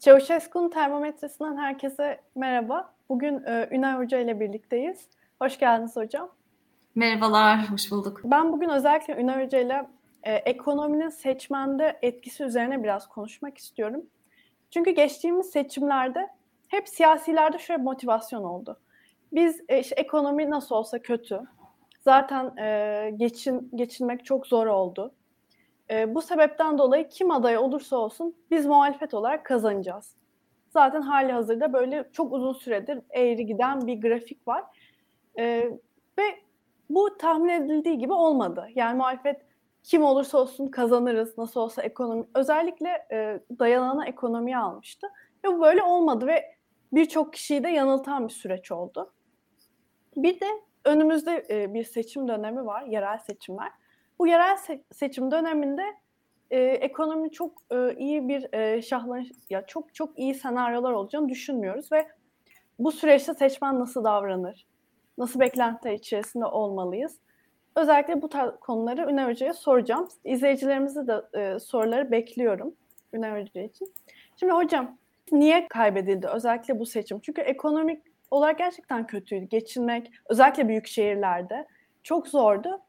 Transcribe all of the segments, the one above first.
Çavuşesku'nun termometresinden herkese merhaba. Bugün e, Ünay Hoca ile birlikteyiz. Hoş geldiniz hocam. Merhabalar, hoş bulduk. Ben bugün özellikle Ünay Hoca ile e, ekonominin seçmende etkisi üzerine biraz konuşmak istiyorum. Çünkü geçtiğimiz seçimlerde hep siyasilerde şöyle motivasyon oldu. Biz e, işte ekonomi nasıl olsa kötü. Zaten e, geçin geçinmek çok zor oldu. E, bu sebepten dolayı kim aday olursa olsun biz muhalefet olarak kazanacağız. Zaten hali hazırda böyle çok uzun süredir eğri giden bir grafik var. E, ve bu tahmin edildiği gibi olmadı. Yani muhalefet kim olursa olsun kazanırız, nasıl olsa ekonomi, özellikle e, dayanana ekonomiye almıştı. Ve bu böyle olmadı ve birçok kişiyi de yanıltan bir süreç oldu. Bir de önümüzde e, bir seçim dönemi var, yerel seçimler. Bu yerel se- seçim döneminde e, ekonomi çok e, iyi bir e, şahlan ya çok çok iyi senaryolar olacağını düşünmüyoruz ve bu süreçte seçmen nasıl davranır? Nasıl beklentiler içerisinde olmalıyız? Özellikle bu tarz konuları Ünal Hoca'ya soracağım. İzleyicilerimizi de e, soruları bekliyorum Ünal Hoca için. Şimdi hocam niye kaybedildi özellikle bu seçim? Çünkü ekonomik olarak gerçekten kötüydü. Geçinmek özellikle büyük şehirlerde çok zordu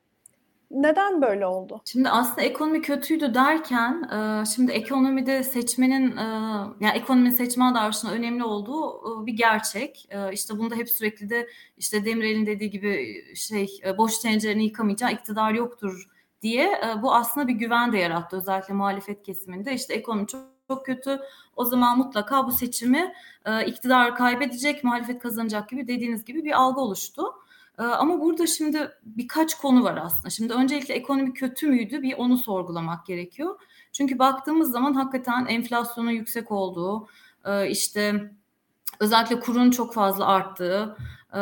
neden böyle oldu? Şimdi aslında ekonomi kötüydü derken e, şimdi ekonomide seçmenin e, yani ekonomi seçmen davranışının önemli olduğu e, bir gerçek. İşte bunda hep sürekli de işte Demirel'in dediği gibi şey boş tencereni yıkamayacağı iktidar yoktur diye bu aslında bir güven de yarattı özellikle muhalefet kesiminde. İşte ekonomi çok çok kötü. O zaman mutlaka bu seçimi iktidar kaybedecek, muhalefet kazanacak gibi dediğiniz gibi bir algı oluştu. Ee, ama burada şimdi birkaç konu var aslında. Şimdi öncelikle ekonomi kötü müydü bir onu sorgulamak gerekiyor. Çünkü baktığımız zaman hakikaten enflasyonun yüksek olduğu, e, işte özellikle kurun çok fazla arttığı e,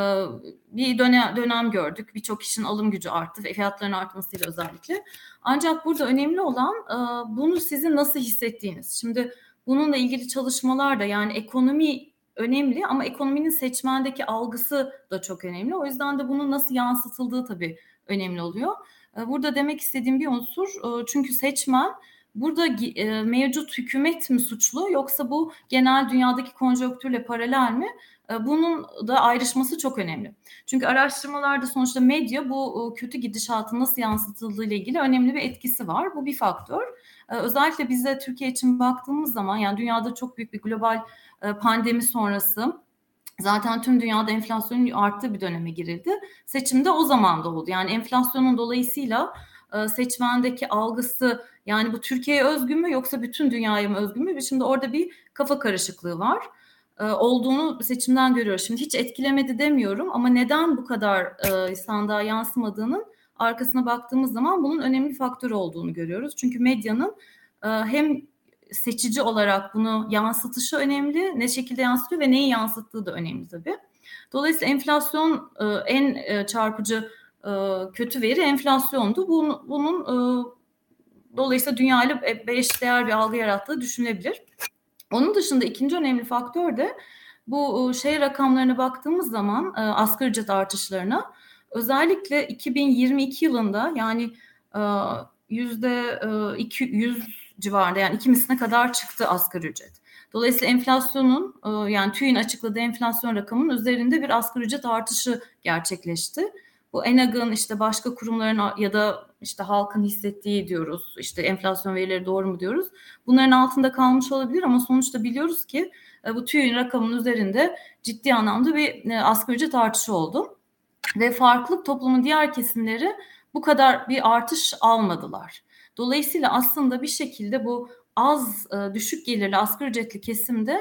bir dönem, gördük. Birçok kişinin alım gücü arttı ve fiyatların artmasıyla özellikle. Ancak burada önemli olan e, bunu sizin nasıl hissettiğiniz. Şimdi bununla ilgili çalışmalar da yani ekonomi önemli ama ekonominin seçmendeki algısı da çok önemli. O yüzden de bunun nasıl yansıtıldığı tabii önemli oluyor. Ee, burada demek istediğim bir unsur e, çünkü seçmen burada e, mevcut hükümet mi suçlu yoksa bu genel dünyadaki konjonktürle paralel mi? E, bunun da ayrışması çok önemli. Çünkü araştırmalarda sonuçta medya bu kötü gidişatın nasıl yansıtıldığı ile ilgili önemli bir etkisi var. Bu bir faktör. Özellikle bize Türkiye için baktığımız zaman yani dünyada çok büyük bir global e, pandemi sonrası zaten tüm dünyada enflasyonun arttığı bir döneme girildi. Seçimde o zaman da oldu. Yani enflasyonun dolayısıyla e, seçmendeki algısı yani bu Türkiye'ye özgü mü yoksa bütün dünyaya mı özgü mü? Şimdi orada bir kafa karışıklığı var e, olduğunu seçimden görüyoruz. Şimdi hiç etkilemedi demiyorum ama neden bu kadar sandığa yansımadığının arkasına baktığımız zaman bunun önemli faktör olduğunu görüyoruz. Çünkü medyanın hem seçici olarak bunu yansıtışı önemli. Ne şekilde yansıtıyor ve neyi yansıttığı da önemli tabii. Dolayısıyla enflasyon e, en e, çarpıcı e, kötü veri enflasyondu. Bunun, bunun dolayısıyla dünyayla beş değer bir algı yarattığı düşünülebilir. Onun dışında ikinci önemli faktör de bu şey rakamlarına baktığımız zaman asgari ücret artışlarına özellikle 2022 yılında yani yüzde 200 civarında yani iki misline kadar çıktı asgari ücret. Dolayısıyla enflasyonun e, yani TÜİ'nin açıkladığı enflasyon rakamının üzerinde bir asgari ücret artışı gerçekleşti. Bu ENAG'ın işte başka kurumların ya da işte halkın hissettiği diyoruz. İşte enflasyon verileri doğru mu diyoruz. Bunların altında kalmış olabilir ama sonuçta biliyoruz ki e, bu TÜİ'nin rakamının üzerinde ciddi anlamda bir e, asgari ücret artışı oldu. Ve farklı toplumun diğer kesimleri bu kadar bir artış almadılar. Dolayısıyla aslında bir şekilde bu az e, düşük gelirli asgari ücretli kesimde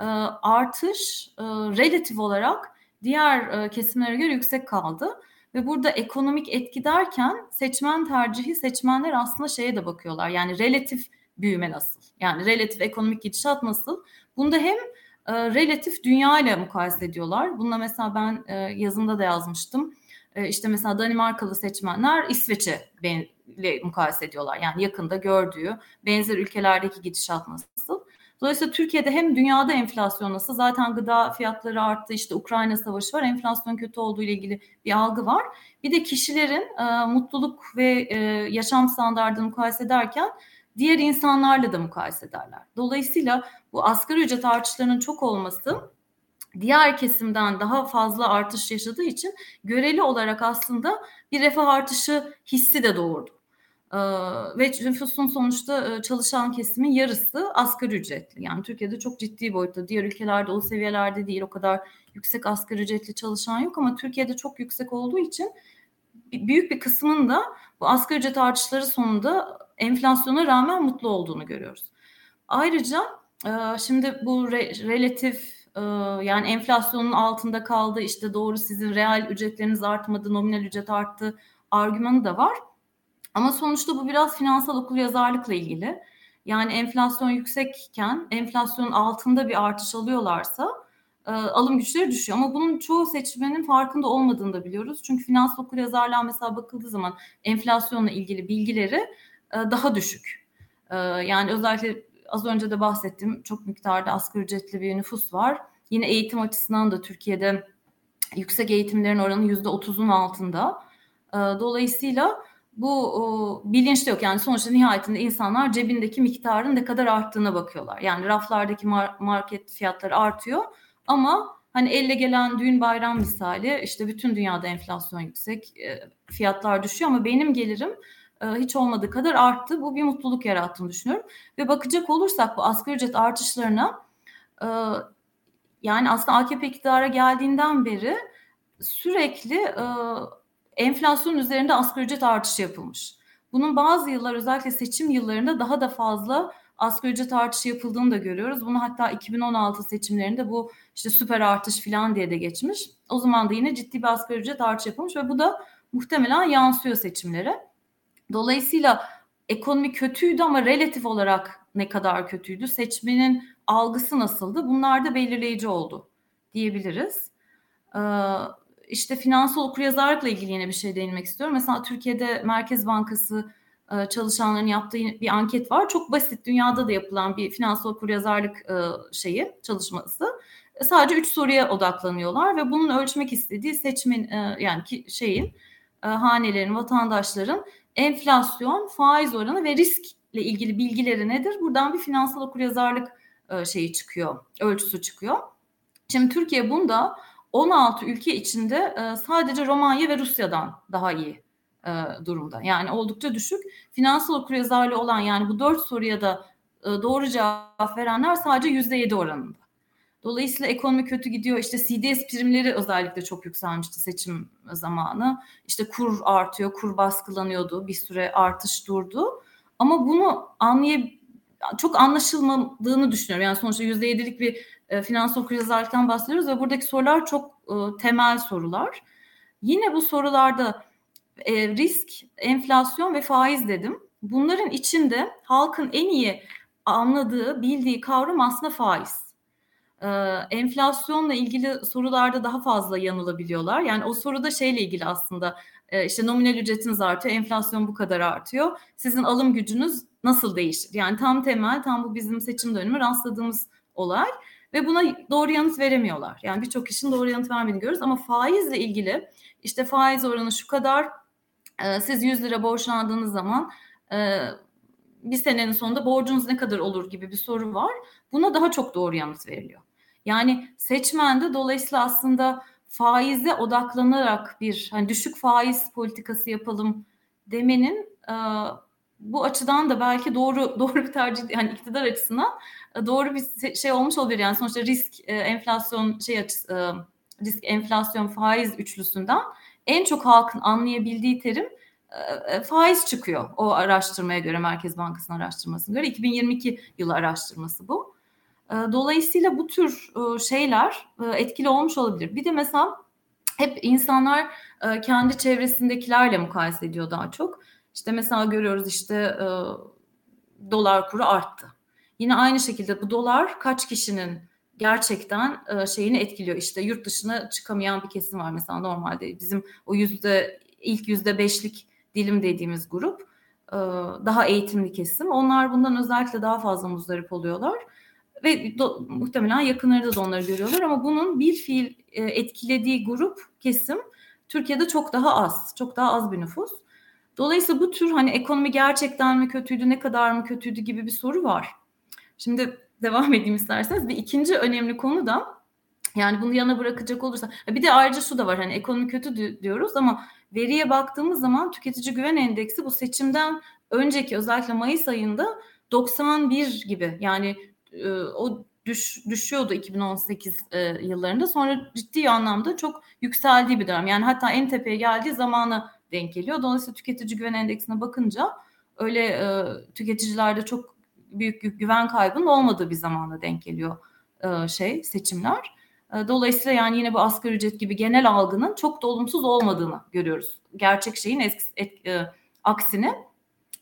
e, artış e, relatif olarak diğer kesimlere göre yüksek kaldı. Ve burada ekonomik etki derken seçmen tercihi seçmenler aslında şeye de bakıyorlar. Yani relatif büyüme nasıl? Yani relatif ekonomik gidişat nasıl? Bunda hem e, relatif dünya ile mukayese ediyorlar. Bunda mesela ben e, yazımda da yazmıştım. E, işte mesela Danimarkalı seçmenler İsveç'e ile mukayese ediyorlar. Yani yakında gördüğü benzer ülkelerdeki gidişat nasıl? Dolayısıyla Türkiye'de hem dünyada enflasyon nasıl zaten gıda fiyatları arttı işte Ukrayna savaşı var enflasyon kötü olduğu ile ilgili bir algı var. Bir de kişilerin e, mutluluk ve e, yaşam standartını mukayese ederken diğer insanlarla da mukayese ederler. Dolayısıyla bu asgari ücret artışlarının çok olması diğer kesimden daha fazla artış yaşadığı için göreli olarak aslında bir refah artışı hissi de doğurdu. Ee, ve nüfusun sonuçta e, çalışan kesimin yarısı asgari ücretli. Yani Türkiye'de çok ciddi boyutta. Diğer ülkelerde o seviyelerde değil. O kadar yüksek asgari ücretli çalışan yok ama Türkiye'de çok yüksek olduğu için büyük bir kısmın da bu asgari ücret artışları sonunda enflasyona rağmen mutlu olduğunu görüyoruz. Ayrıca e, şimdi bu relatif e, yani enflasyonun altında kaldı işte doğru sizin reel ücretleriniz artmadı nominal ücret arttı argümanı da var. Ama sonuçta bu biraz finansal okul yazarlıkla ilgili. Yani enflasyon yüksekken enflasyonun altında bir artış alıyorlarsa e, alım güçleri düşüyor. Ama bunun çoğu seçmenin farkında olmadığını da biliyoruz. Çünkü finansal okul yazarlığa mesela bakıldığı zaman enflasyonla ilgili bilgileri e, daha düşük. E, yani özellikle az önce de bahsettim çok miktarda asgari ücretli bir nüfus var. Yine eğitim açısından da Türkiye'de yüksek eğitimlerin oranı yüzde otuzun altında. Dolayısıyla bu o, bilinç de yok. Yani sonuçta nihayetinde insanlar cebindeki miktarın ne kadar arttığına bakıyorlar. Yani raflardaki mar- market fiyatları artıyor ama hani elle gelen düğün bayram misali işte bütün dünyada enflasyon yüksek, e, fiyatlar düşüyor ama benim gelirim e, hiç olmadığı kadar arttı. Bu bir mutluluk yarattığını düşünüyorum. Ve bakacak olursak bu asgari ücret artışlarına e, yani aslında AKP iktidara geldiğinden beri sürekli e, enflasyon üzerinde asgari ücret artışı yapılmış. Bunun bazı yıllar özellikle seçim yıllarında daha da fazla asgari ücret artışı yapıldığını da görüyoruz. Bunu hatta 2016 seçimlerinde bu işte süper artış falan diye de geçmiş. O zaman da yine ciddi bir asgari ücret artışı yapılmış ve bu da muhtemelen yansıyor seçimlere. Dolayısıyla ekonomi kötüydü ama relatif olarak ne kadar kötüydü? Seçmenin algısı nasıldı? Bunlar da belirleyici oldu diyebiliriz. Ee, işte finansal okuryazarlıkla ilgili yine bir şey değinmek istiyorum. Mesela Türkiye'de Merkez Bankası çalışanların yaptığı bir anket var. Çok basit dünyada da yapılan bir finansal okuryazarlık e, şeyi çalışması. E, sadece üç soruya odaklanıyorlar ve bunun ölçmek istediği seçmen yani şeyin hanelerin, vatandaşların enflasyon, faiz oranı ve riskle ilgili bilgileri nedir? Buradan bir finansal okuryazarlık şeyi çıkıyor, ölçüsü çıkıyor. Şimdi Türkiye bunda 16 ülke içinde sadece Romanya ve Rusya'dan daha iyi e, durumda. Yani oldukça düşük. Finansal okuryazarlığı olan yani bu dört soruya da e, doğru cevap verenler sadece yüzde yedi oranında. Dolayısıyla ekonomi kötü gidiyor. İşte CDS primleri özellikle çok yükselmişti seçim zamanı. İşte kur artıyor, kur baskılanıyordu. Bir süre artış durdu. Ama bunu anlayıp çok anlaşılmadığını düşünüyorum. Yani sonuçta yüzde yedilik bir e, finansal okuryazarlıktan bahsediyoruz ve buradaki sorular çok e, temel sorular. Yine bu sorularda e, risk, enflasyon ve faiz dedim. Bunların içinde halkın en iyi anladığı, bildiği kavram aslında faiz. Ee, enflasyonla ilgili sorularda daha fazla yanılabiliyorlar. Yani o soruda şeyle ilgili aslında e, işte nominal ücretiniz artıyor, enflasyon bu kadar artıyor. Sizin alım gücünüz nasıl değişir? Yani tam temel, tam bu bizim seçim dönemi rastladığımız olay ve buna doğru yanıt veremiyorlar. Yani birçok kişinin doğru yanıt vermediğini görüyoruz ama faizle ilgili işte faiz oranı şu kadar, ee, siz 100 lira borçlandığınız zaman e, bir senenin sonunda borcunuz ne kadar olur gibi bir soru var. Buna daha çok doğru yanıt veriliyor. Yani seçmen de dolayısıyla aslında faize odaklanarak bir hani düşük faiz politikası yapalım demenin e, bu açıdan da belki doğru doğru bir tercih yani iktidar açısından e, doğru bir şey olmuş olabilir. Yani sonuçta risk enflasyon şey açısı risk enflasyon faiz üçlüsünden en çok halkın anlayabildiği terim e, e, faiz çıkıyor o araştırmaya göre Merkez Bankası'nın araştırmasına göre 2022 yılı araştırması bu. E, dolayısıyla bu tür şeyler etkili olmuş olabilir. Bir de mesela hep insanlar kendi çevresindekilerle mukayese ediyor daha çok. İşte mesela görüyoruz işte dolar kuru arttı. Yine aynı şekilde bu dolar kaç kişinin gerçekten e, şeyini etkiliyor. İşte yurt dışına çıkamayan bir kesim var mesela normalde bizim o yüzde ilk yüzde beşlik dilim dediğimiz grup e, daha eğitimli kesim. Onlar bundan özellikle daha fazla muzdarip oluyorlar ve do, muhtemelen yakınlarda da onları görüyorlar ama bunun bir fiil e, etkilediği grup kesim Türkiye'de çok daha az, çok daha az bir nüfus. Dolayısıyla bu tür hani ekonomi gerçekten mi kötüydü, ne kadar mı kötüydü gibi bir soru var. Şimdi devam edeyim isterseniz. Bir ikinci önemli konu da yani bunu yana bırakacak olursa bir de ayrıca şu da var hani ekonomi kötü diyoruz ama veriye baktığımız zaman tüketici güven endeksi bu seçimden önceki özellikle Mayıs ayında 91 gibi yani e, o düş, düşüyordu 2018 e, yıllarında sonra ciddi anlamda çok yükseldiği bir dönem yani hatta en tepeye geldiği zamana denk geliyor. Dolayısıyla tüketici güven endeksine bakınca öyle e, tüketicilerde çok büyük güven kaybının olmadığı bir zamana denk geliyor e, şey seçimler. E, dolayısıyla yani yine bu asgari ücret gibi genel algının çok da olumsuz olmadığını görüyoruz. Gerçek şeyin eski, et, e, aksine.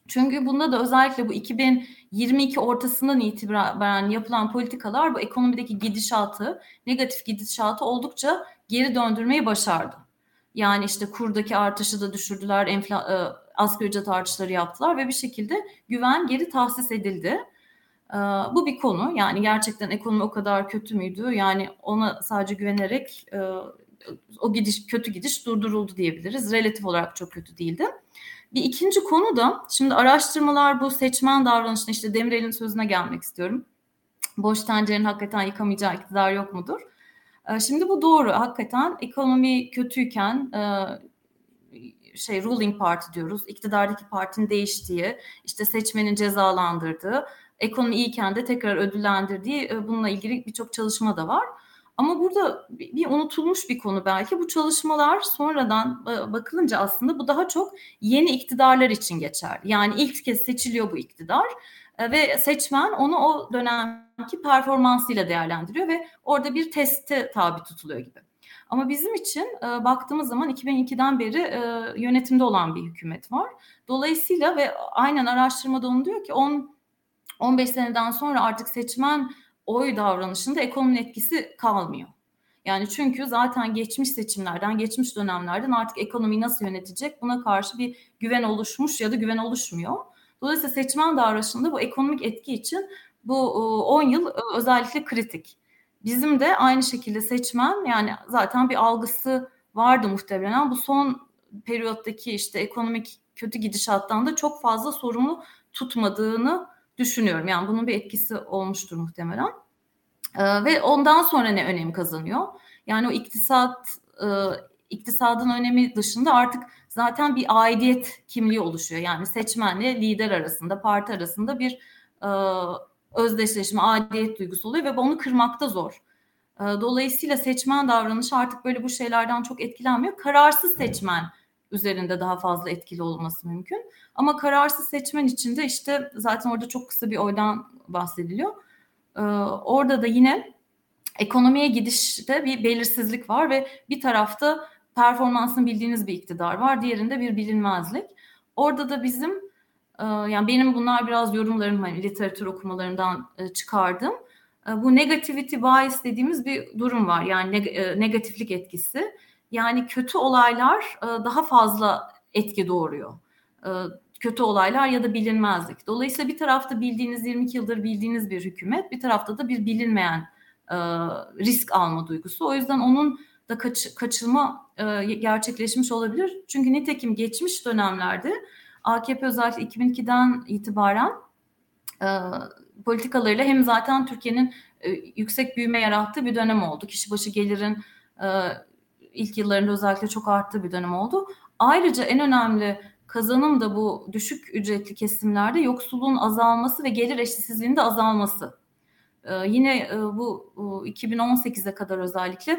Çünkü bunda da özellikle bu 2022 ortasından itibaren yapılan politikalar bu ekonomideki gidişatı, negatif gidişatı oldukça geri döndürmeyi başardı. Yani işte kurdaki artışı da düşürdüler, enfla, e, asgari ücret artışları yaptılar ve bir şekilde güven geri tahsis edildi. E, bu bir konu. Yani gerçekten ekonomi o kadar kötü müydü? Yani ona sadece güvenerek e, o gidiş kötü gidiş durduruldu diyebiliriz. Relatif olarak çok kötü değildi. Bir ikinci konu da şimdi araştırmalar bu seçmen davranışını işte Demirel'in sözüne gelmek istiyorum. Boş tencerenin hakikaten yıkamayacağı iktidar yok mudur? Ee, şimdi bu doğru. Hakikaten ekonomi kötüyken e, şey ruling party diyoruz. İktidardaki partinin değiştiği, işte seçmenin cezalandırdığı, ekonomi iyiyken de tekrar ödüllendirdiği e, bununla ilgili birçok çalışma da var. Ama burada bir unutulmuş bir konu belki. Bu çalışmalar sonradan e, bakılınca aslında bu daha çok yeni iktidarlar için geçer. Yani ilk kez seçiliyor bu iktidar ve seçmen onu o dönemki performansıyla değerlendiriyor ve orada bir teste tabi tutuluyor gibi. Ama bizim için e, baktığımız zaman 2002'den beri e, yönetimde olan bir hükümet var. Dolayısıyla ve aynen araştırmada onu diyor ki 10 15 seneden sonra artık seçmen oy davranışında ekonominin etkisi kalmıyor. Yani çünkü zaten geçmiş seçimlerden, geçmiş dönemlerden artık ekonomiyi nasıl yönetecek buna karşı bir güven oluşmuş ya da güven oluşmuyor. Dolayısıyla seçmen davranışında bu ekonomik etki için bu 10 yıl e, özellikle kritik. Bizim de aynı şekilde seçmen yani zaten bir algısı vardı muhtemelen. Bu son periyottaki işte ekonomik kötü gidişattan da çok fazla sorumlu tutmadığını düşünüyorum. Yani bunun bir etkisi olmuştur muhtemelen. Ee, ve ondan sonra ne önem kazanıyor? Yani o iktisat e, iktisadın önemi dışında artık zaten bir aidiyet kimliği oluşuyor. Yani seçmenle lider arasında, parti arasında bir e, özdeşleşme, aidiyet duygusu oluyor ve onu kırmakta zor. E, dolayısıyla seçmen davranışı artık böyle bu şeylerden çok etkilenmiyor. Kararsız seçmen üzerinde daha fazla etkili olması mümkün. Ama kararsız seçmen için de işte zaten orada çok kısa bir oydan bahsediliyor. E, orada da yine ekonomiye gidişte bir belirsizlik var ve bir tarafta performansını bildiğiniz bir iktidar var. Diğerinde bir bilinmezlik. Orada da bizim yani benim bunlar biraz yorumlarım hani literatür okumalarından e, çıkardım. E, bu negativity bias dediğimiz bir durum var. Yani negatiflik etkisi. Yani kötü olaylar daha fazla etki doğuruyor. Kötü olaylar ya da bilinmezlik. Dolayısıyla bir tarafta bildiğiniz 22 yıldır bildiğiniz bir hükümet, bir tarafta da bir bilinmeyen risk alma duygusu. O yüzden onun da kaç, kaçırma e, gerçekleşmiş olabilir. Çünkü nitekim geçmiş dönemlerde AKP özellikle 2002'den itibaren e, politikalarıyla hem zaten Türkiye'nin e, yüksek büyüme yarattığı bir dönem oldu. Kişi başı gelirin e, ilk yıllarında özellikle çok arttığı bir dönem oldu. Ayrıca en önemli kazanım da bu düşük ücretli kesimlerde yoksulluğun azalması ve gelir eşitsizliğinin de azalması. Ee, yine e, bu, bu 2018'e kadar özellikle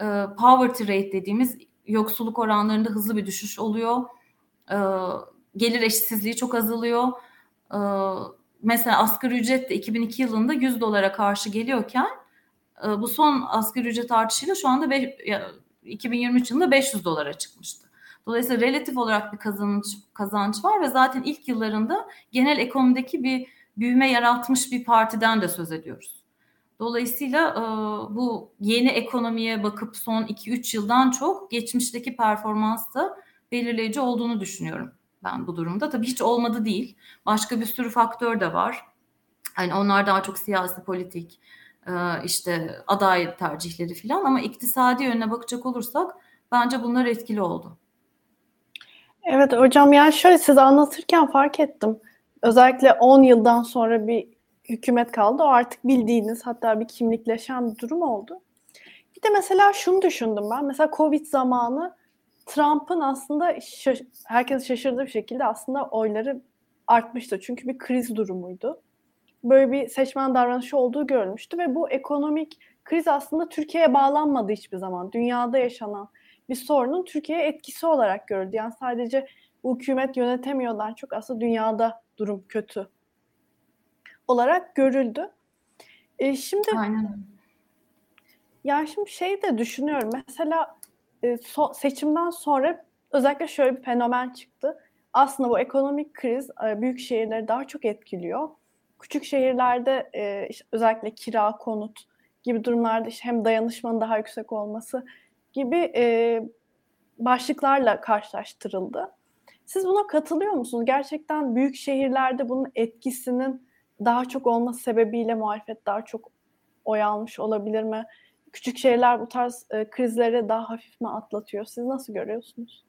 e, poverty rate dediğimiz yoksulluk oranlarında hızlı bir düşüş oluyor. E, gelir eşitsizliği çok azalıyor. E, mesela asgari ücret de 2002 yılında 100 dolara karşı geliyorken e, bu son asgari ücret artışıyla şu anda be, 2023 yılında 500 dolara çıkmıştı. Dolayısıyla relatif olarak bir kazanç kazanç var ve zaten ilk yıllarında genel ekonomideki bir büyüme yaratmış bir partiden de söz ediyoruz. Dolayısıyla e, bu yeni ekonomiye bakıp son 2-3 yıldan çok geçmişteki performans da belirleyici olduğunu düşünüyorum ben bu durumda. Tabii hiç olmadı değil. Başka bir sürü faktör de var. Hani onlar daha çok siyasi politik, e, işte aday tercihleri falan ama iktisadi yönüne bakacak olursak bence bunlar etkili oldu. Evet hocam yani şöyle size anlatırken fark ettim. Özellikle 10 yıldan sonra bir hükümet kaldı. O artık bildiğiniz hatta bir kimlikleşen bir durum oldu. Bir de mesela şunu düşündüm ben. Mesela Covid zamanı Trump'ın aslında şaş- herkes şaşırdığı bir şekilde aslında oyları artmıştı. Çünkü bir kriz durumuydu. Böyle bir seçmen davranışı olduğu görülmüştü ve bu ekonomik kriz aslında Türkiye'ye bağlanmadı hiçbir zaman. Dünyada yaşanan bir sorunun Türkiye'ye etkisi olarak görüldü. Yani sadece bu hükümet yönetemiyordan çok aslında dünyada durum kötü olarak görüldü. E, şimdi Aynen. yani şimdi şey de düşünüyorum. Mesela e, so, seçimden sonra özellikle şöyle bir fenomen çıktı. Aslında bu ekonomik kriz e, büyük şehirleri daha çok etkiliyor. Küçük şehirlerde e, özellikle kira, konut gibi durumlarda işte hem dayanışmanın daha yüksek olması gibi e, başlıklarla karşılaştırıldı. Siz buna katılıyor musunuz? Gerçekten büyük şehirlerde bunun etkisinin daha çok olması sebebiyle muhalefet daha çok oy almış olabilir mi? Küçük şehirler bu tarz e, krizleri daha hafif mi atlatıyor? Siz nasıl görüyorsunuz?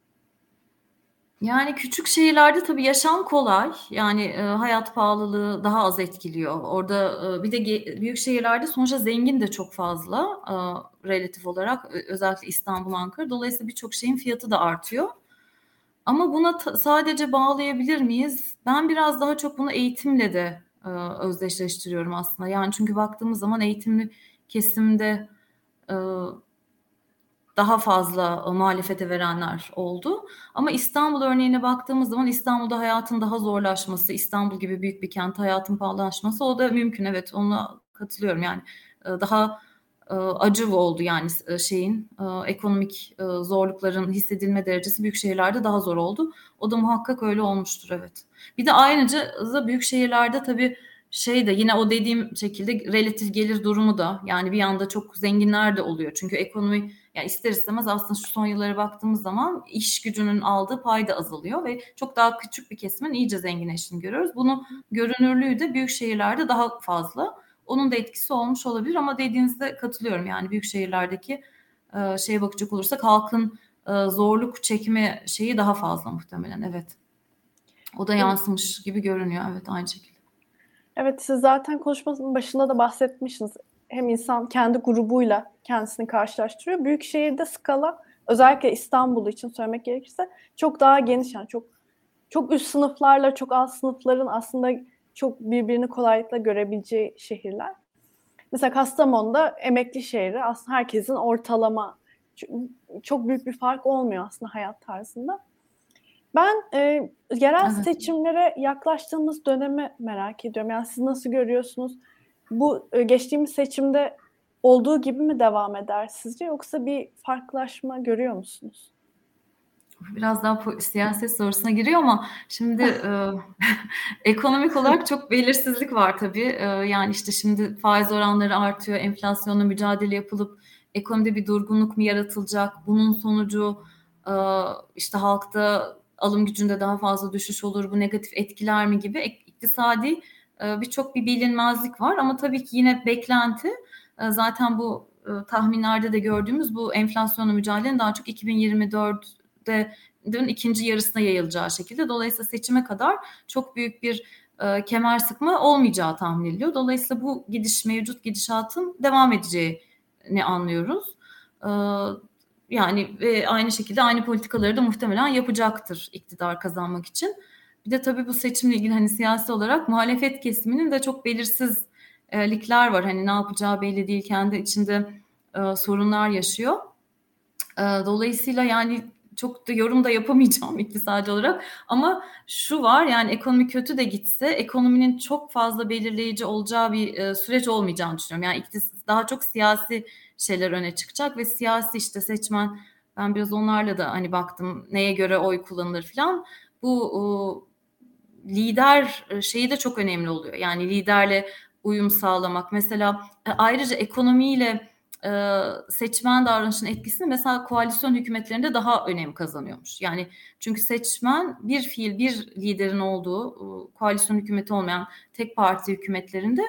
Yani küçük şehirlerde tabii yaşam kolay. Yani e, hayat pahalılığı daha az etkiliyor. Orada e, bir de ge- büyük şehirlerde sonuçta zengin de çok fazla e, relatif olarak özellikle İstanbul, Ankara. Dolayısıyla birçok şeyin fiyatı da artıyor. Ama buna ta- sadece bağlayabilir miyiz? Ben biraz daha çok bunu eğitimle de e, özdeşleştiriyorum aslında. Yani çünkü baktığımız zaman eğitimli kesimde daha fazla e, muhalefete verenler oldu. Ama İstanbul örneğine baktığımız zaman İstanbul'da hayatın daha zorlaşması, İstanbul gibi büyük bir kent hayatın pahalılaşması o da mümkün. Evet ona katılıyorum yani e, daha e, acı oldu yani şeyin ekonomik zorlukların hissedilme derecesi büyük şehirlerde daha zor oldu. O da muhakkak öyle olmuştur evet. Bir de ayrıca da büyük şehirlerde tabii şey de yine o dediğim şekilde relatif gelir durumu da yani bir yanda çok zenginler de oluyor. Çünkü ekonomi yani ister istemez aslında şu son yıllara baktığımız zaman iş gücünün aldığı pay da azalıyor ve çok daha küçük bir kesimin iyice zenginleştiğini görüyoruz. Bunun görünürlüğü de büyük şehirlerde daha fazla. Onun da etkisi olmuş olabilir ama dediğinizde katılıyorum. Yani büyük şehirlerdeki e, şeye bakacak olursak halkın e, zorluk çekme şeyi daha fazla muhtemelen. Evet. O da yansımış gibi görünüyor. Evet aynı şekilde. Evet siz zaten konuşmanın başında da bahsetmişsiniz hem insan kendi grubuyla kendisini karşılaştırıyor. Büyük şehirde skala özellikle İstanbul için söylemek gerekirse çok daha geniş yani çok çok üst sınıflarla çok alt sınıfların aslında çok birbirini kolaylıkla görebileceği şehirler. Mesela Kastamonu'da emekli şehri aslında herkesin ortalama çok büyük bir fark olmuyor aslında hayat tarzında. Ben e, yerel evet. seçimlere yaklaştığımız dönemi merak ediyorum. Yani siz nasıl görüyorsunuz? bu e, geçtiğimiz seçimde olduğu gibi mi devam eder sizce yoksa bir farklılaşma görüyor musunuz? Biraz daha siyaset sorusuna giriyor ama şimdi e, ekonomik olarak çok belirsizlik var tabii. E, yani işte şimdi faiz oranları artıyor, enflasyonla mücadele yapılıp ekonomide bir durgunluk mu yaratılacak? Bunun sonucu e, işte halkta alım gücünde daha fazla düşüş olur, bu negatif etkiler mi gibi iktisadi e, birçok bir bilinmezlik var ama tabii ki yine beklenti e, zaten bu e, tahminlerde de gördüğümüz bu enflasyonla mücadelenin daha çok 2024'de dün ikinci yarısına yayılacağı şekilde. Dolayısıyla seçime kadar çok büyük bir kemer sıkma olmayacağı tahmin ediliyor. Dolayısıyla bu gidiş mevcut gidişatın devam edeceğini anlıyoruz. Yani ve aynı şekilde aynı politikaları da muhtemelen yapacaktır iktidar kazanmak için. Bir de tabii bu seçimle ilgili hani siyasi olarak muhalefet kesiminin de çok belirsizlikler var. Hani ne yapacağı belli değil, kendi içinde e, sorunlar yaşıyor. E, dolayısıyla yani çok da yorum da yapamayacağım iktisadi olarak. Ama şu var yani ekonomi kötü de gitse ekonominin çok fazla belirleyici olacağı bir e, süreç olmayacağını düşünüyorum. Yani iktis daha çok siyasi şeyler öne çıkacak ve siyasi işte seçmen ben biraz onlarla da hani baktım neye göre oy kullanılır falan. Bu lider e, şeyi de çok önemli oluyor. Yani liderle uyum sağlamak. Mesela e, ayrıca ekonomiyle e, seçmen davranışının etkisini mesela koalisyon hükümetlerinde daha önem kazanıyormuş. Yani çünkü seçmen bir fiil bir liderin olduğu koalisyon hükümeti olmayan tek parti hükümetlerinde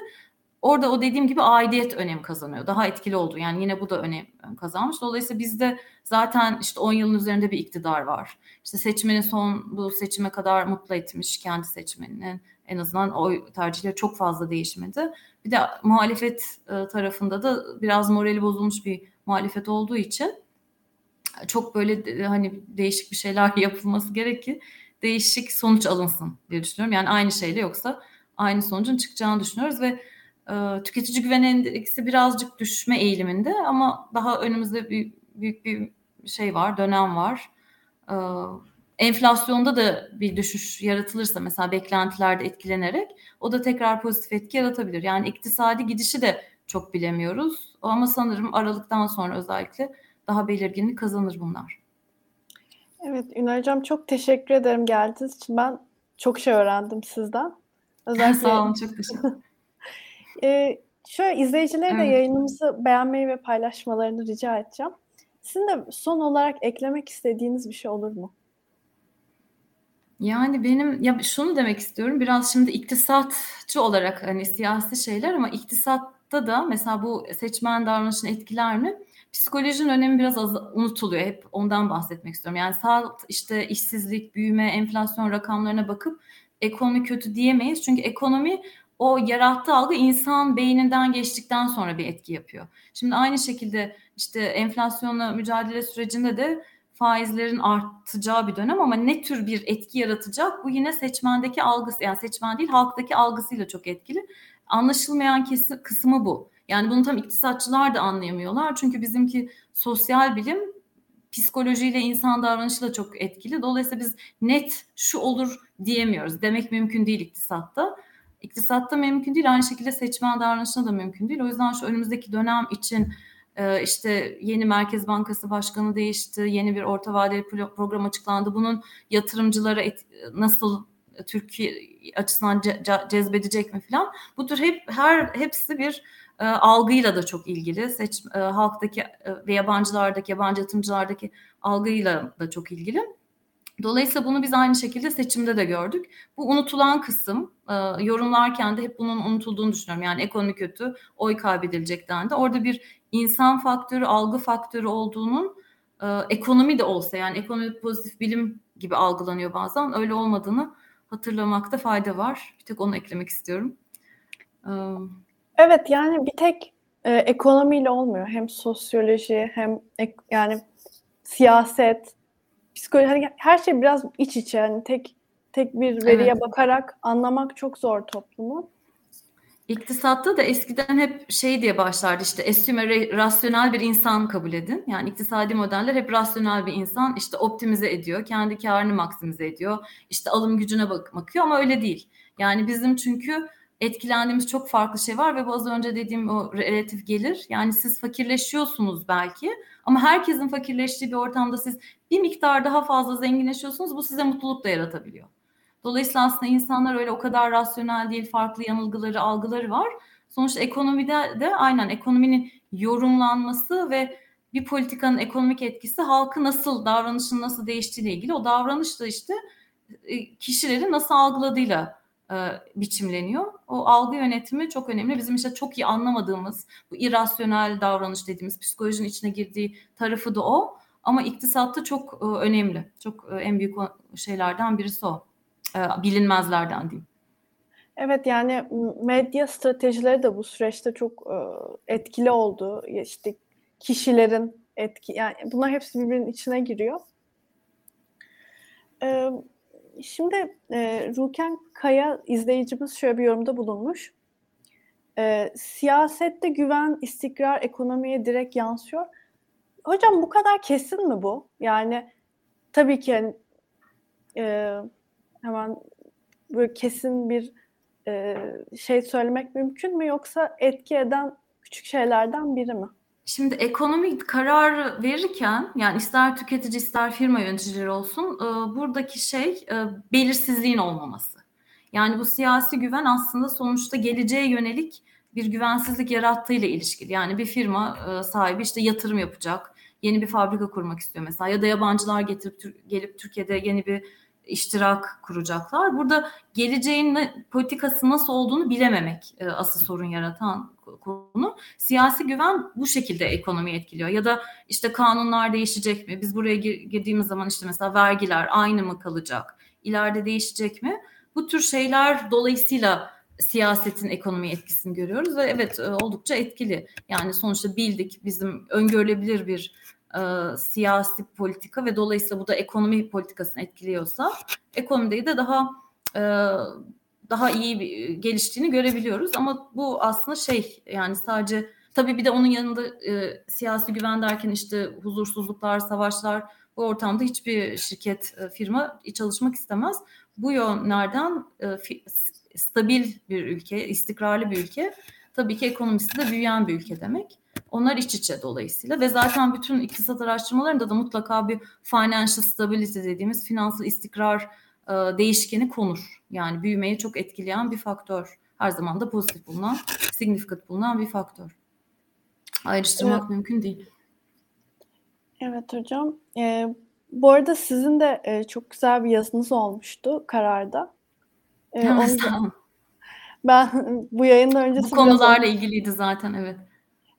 orada o dediğim gibi aidiyet önem kazanıyor. Daha etkili oldu. Yani yine bu da önem kazanmış. Dolayısıyla bizde zaten işte 10 yılın üzerinde bir iktidar var. İşte seçmenin son bu seçime kadar mutlu etmiş kendi seçmeninin en azından oy tercihleri çok fazla değişmedi. Bir de muhalefet e, tarafında da biraz morali bozulmuş bir muhalefet olduğu için çok böyle hani değişik bir şeyler yapılması gerek ki değişik sonuç alınsın diye düşünüyorum. Yani aynı şeyle yoksa aynı sonucun çıkacağını düşünüyoruz ve e, tüketici güven endeksi birazcık düşme eğiliminde ama daha önümüzde bir, büyük bir şey var, dönem var. E, enflasyonda da bir düşüş yaratılırsa mesela beklentilerde etkilenerek o da tekrar pozitif etki yaratabilir. Yani iktisadi gidişi de çok bilemiyoruz ama sanırım Aralık'tan sonra özellikle daha belirginlik kazanır bunlar. Evet Ünal Hocam çok teşekkür ederim geldiğiniz için. Ben çok şey öğrendim sizden. Özellikle... Sağ olun çok teşekkür ee, şöyle izleyicilere evet. de yayınımızı beğenmeyi ve paylaşmalarını rica edeceğim. Sizin de son olarak eklemek istediğiniz bir şey olur mu? Yani benim ya şunu demek istiyorum biraz şimdi iktisatçı olarak hani siyasi şeyler ama iktisatta da mesela bu seçmen davranışını etkiler mi? Psikolojinin önemi biraz az unutuluyor. Hep ondan bahsetmek istiyorum. Yani sağ işte işsizlik, büyüme, enflasyon rakamlarına bakıp ekonomi kötü diyemeyiz. Çünkü ekonomi o yarattığı algı insan beyninden geçtikten sonra bir etki yapıyor. Şimdi aynı şekilde işte enflasyonla mücadele sürecinde de faizlerin artacağı bir dönem ama ne tür bir etki yaratacak bu yine seçmendeki algısı yani seçmen değil halktaki algısıyla çok etkili. Anlaşılmayan kesi, kısmı bu. Yani bunu tam iktisatçılar da anlayamıyorlar. Çünkü bizimki sosyal bilim psikolojiyle insan davranışıyla çok etkili. Dolayısıyla biz net şu olur diyemiyoruz. Demek mümkün değil iktisatta. İktisatta mümkün değil. Aynı şekilde seçmen davranışına da mümkün değil. O yüzden şu önümüzdeki dönem için e, işte yeni Merkez Bankası Başkanı değişti. Yeni bir orta vadeli program açıklandı. Bunun yatırımcılara nasıl Türkiye açısından cezbedecek mi falan. Bu tür hep her hepsi bir e, algıyla da çok ilgili. Seç, e, halktaki e, ve yabancılardaki, yabancı yatırımcılardaki algıyla da çok ilgili. Dolayısıyla bunu biz aynı şekilde seçimde de gördük. Bu unutulan kısım e, yorumlarken de hep bunun unutulduğunu düşünüyorum. Yani ekonomi kötü, oy kaybedilecek dendi. Orada bir insan faktörü, algı faktörü olduğunun e, ekonomi de olsa yani ekonomi pozitif bilim gibi algılanıyor bazen. Öyle olmadığını hatırlamakta fayda var. Bir tek onu eklemek istiyorum. Evet. Evet yani bir tek e, ekonomiyle olmuyor. Hem sosyoloji hem ek, yani siyaset, psikoloji hani her şey biraz iç içe. Yani tek tek bir veriye evet. bakarak anlamak çok zor toplumu. İktisatta da eskiden hep şey diye başlardı işte esüme rasyonel bir insan kabul edin. Yani iktisadi modeller hep rasyonel bir insan işte optimize ediyor, kendi karını maksimize ediyor, işte alım gücüne bak bakıyor ama öyle değil. Yani bizim çünkü etkilendiğimiz çok farklı şey var ve bu az önce dediğim o relatif gelir. Yani siz fakirleşiyorsunuz belki ama herkesin fakirleştiği bir ortamda siz bir miktar daha fazla zenginleşiyorsunuz. Bu size mutluluk da yaratabiliyor. Dolayısıyla aslında insanlar öyle o kadar rasyonel değil, farklı yanılgıları, algıları var. Sonuçta ekonomide de aynen ekonominin yorumlanması ve bir politikanın ekonomik etkisi halkı nasıl, davranışın nasıl değiştiğiyle ilgili. O davranış da işte e, kişilerin nasıl algıladığıyla e, biçimleniyor. O algı yönetimi çok önemli. Bizim işte çok iyi anlamadığımız bu irrasyonel davranış dediğimiz psikolojinin içine girdiği tarafı da o. Ama iktisatta çok e, önemli. Çok e, en büyük şeylerden birisi o. E, bilinmezlerden diyeyim. Evet yani medya stratejileri de bu süreçte çok etkili oldu. İşte kişilerin etki yani bunlar hepsi birbirinin içine giriyor. Şimdi e, Ruken Kaya izleyicimiz şöyle bir yorumda bulunmuş. E, siyasette güven, istikrar ekonomiye direkt yansıyor. Hocam bu kadar kesin mi bu? Yani tabii ki yani, e, hemen böyle kesin bir e, şey söylemek mümkün mü yoksa etki eden küçük şeylerden biri mi? Şimdi ekonomik karar verirken yani ister tüketici ister firma yöneticileri olsun e, buradaki şey e, belirsizliğin olmaması. Yani bu siyasi güven aslında sonuçta geleceğe yönelik bir güvensizlik yarattığıyla ilişkili. Yani bir firma e, sahibi işte yatırım yapacak, yeni bir fabrika kurmak istiyor mesela ya da yabancılar getirip gelip Türkiye'de yeni bir iştirak kuracaklar. Burada geleceğin politikası nasıl olduğunu bilememek e, asıl sorun yaratan konu. Siyasi güven bu şekilde ekonomiyi etkiliyor. Ya da işte kanunlar değişecek mi? Biz buraya girdiğimiz zaman işte mesela vergiler aynı mı kalacak? İleride değişecek mi? Bu tür şeyler dolayısıyla siyasetin ekonomi etkisini görüyoruz ve evet e, oldukça etkili. Yani sonuçta bildik bizim öngörülebilir bir e, siyasi politika ve dolayısıyla bu da ekonomi politikasını etkiliyorsa ekonomide de daha e, daha iyi bir, geliştiğini görebiliyoruz ama bu aslında şey yani sadece tabii bir de onun yanında e, siyasi güven derken işte huzursuzluklar, savaşlar bu ortamda hiçbir şirket, e, firma çalışmak istemez. Bu yönlerden e, fi, stabil bir ülke, istikrarlı bir ülke tabii ki ekonomisi de büyüyen bir ülke demek. Onlar iç içe dolayısıyla ve zaten bütün iktisat araştırmalarında da mutlaka bir financial stability dediğimiz finansal istikrar e, değişkeni konur. Yani büyümeyi çok etkileyen bir faktör. Her zaman da pozitif bulunan, significant bulunan bir faktör. Ayrıştırmak evet. mümkün değil. Evet hocam. Ee, bu arada sizin de e, çok güzel bir yazınız olmuştu kararda. Ee, evet, da, ben bu yayından öncesi... Bu konularla biraz, ilgiliydi zaten evet.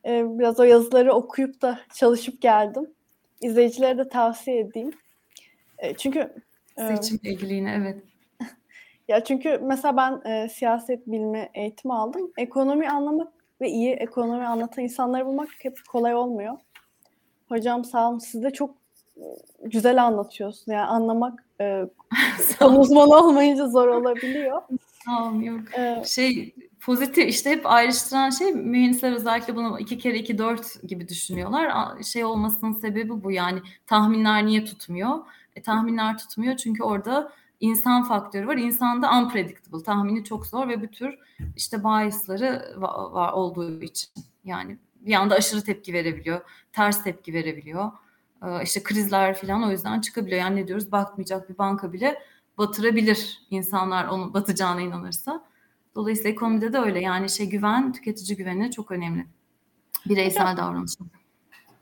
E, biraz o yazıları okuyup da çalışıp geldim. İzleyicilere de tavsiye edeyim. E, çünkü... Seçimle ilgili yine evet. ya çünkü mesela ben e, siyaset bilimi eğitimi aldım. Ekonomi anlamak ve iyi ekonomi anlatan insanları bulmak hep kolay olmuyor. Hocam sağ olun siz de çok güzel anlatıyorsun. Yani anlamak e, uzman olmayınca zor olabiliyor. Tamam yok. Ee, şey pozitif işte hep ayrıştıran şey mühendisler özellikle bunu iki kere iki dört gibi düşünüyorlar. Şey olmasının sebebi bu yani tahminler niye tutmuyor? E, tahminler tutmuyor çünkü orada insan faktörü var. İnsanda unpredictable, tahmini çok zor ve bir tür işte biasları var, var olduğu için. Yani bir anda aşırı tepki verebiliyor, ters tepki verebiliyor. Ee, işte krizler falan o yüzden çıkabiliyor. Yani ne diyoruz bakmayacak bir banka bile batırabilir insanlar onu batacağına inanırsa. Dolayısıyla ekonomide de öyle. Yani şey güven, tüketici güveni çok önemli. Bireysel davranışın.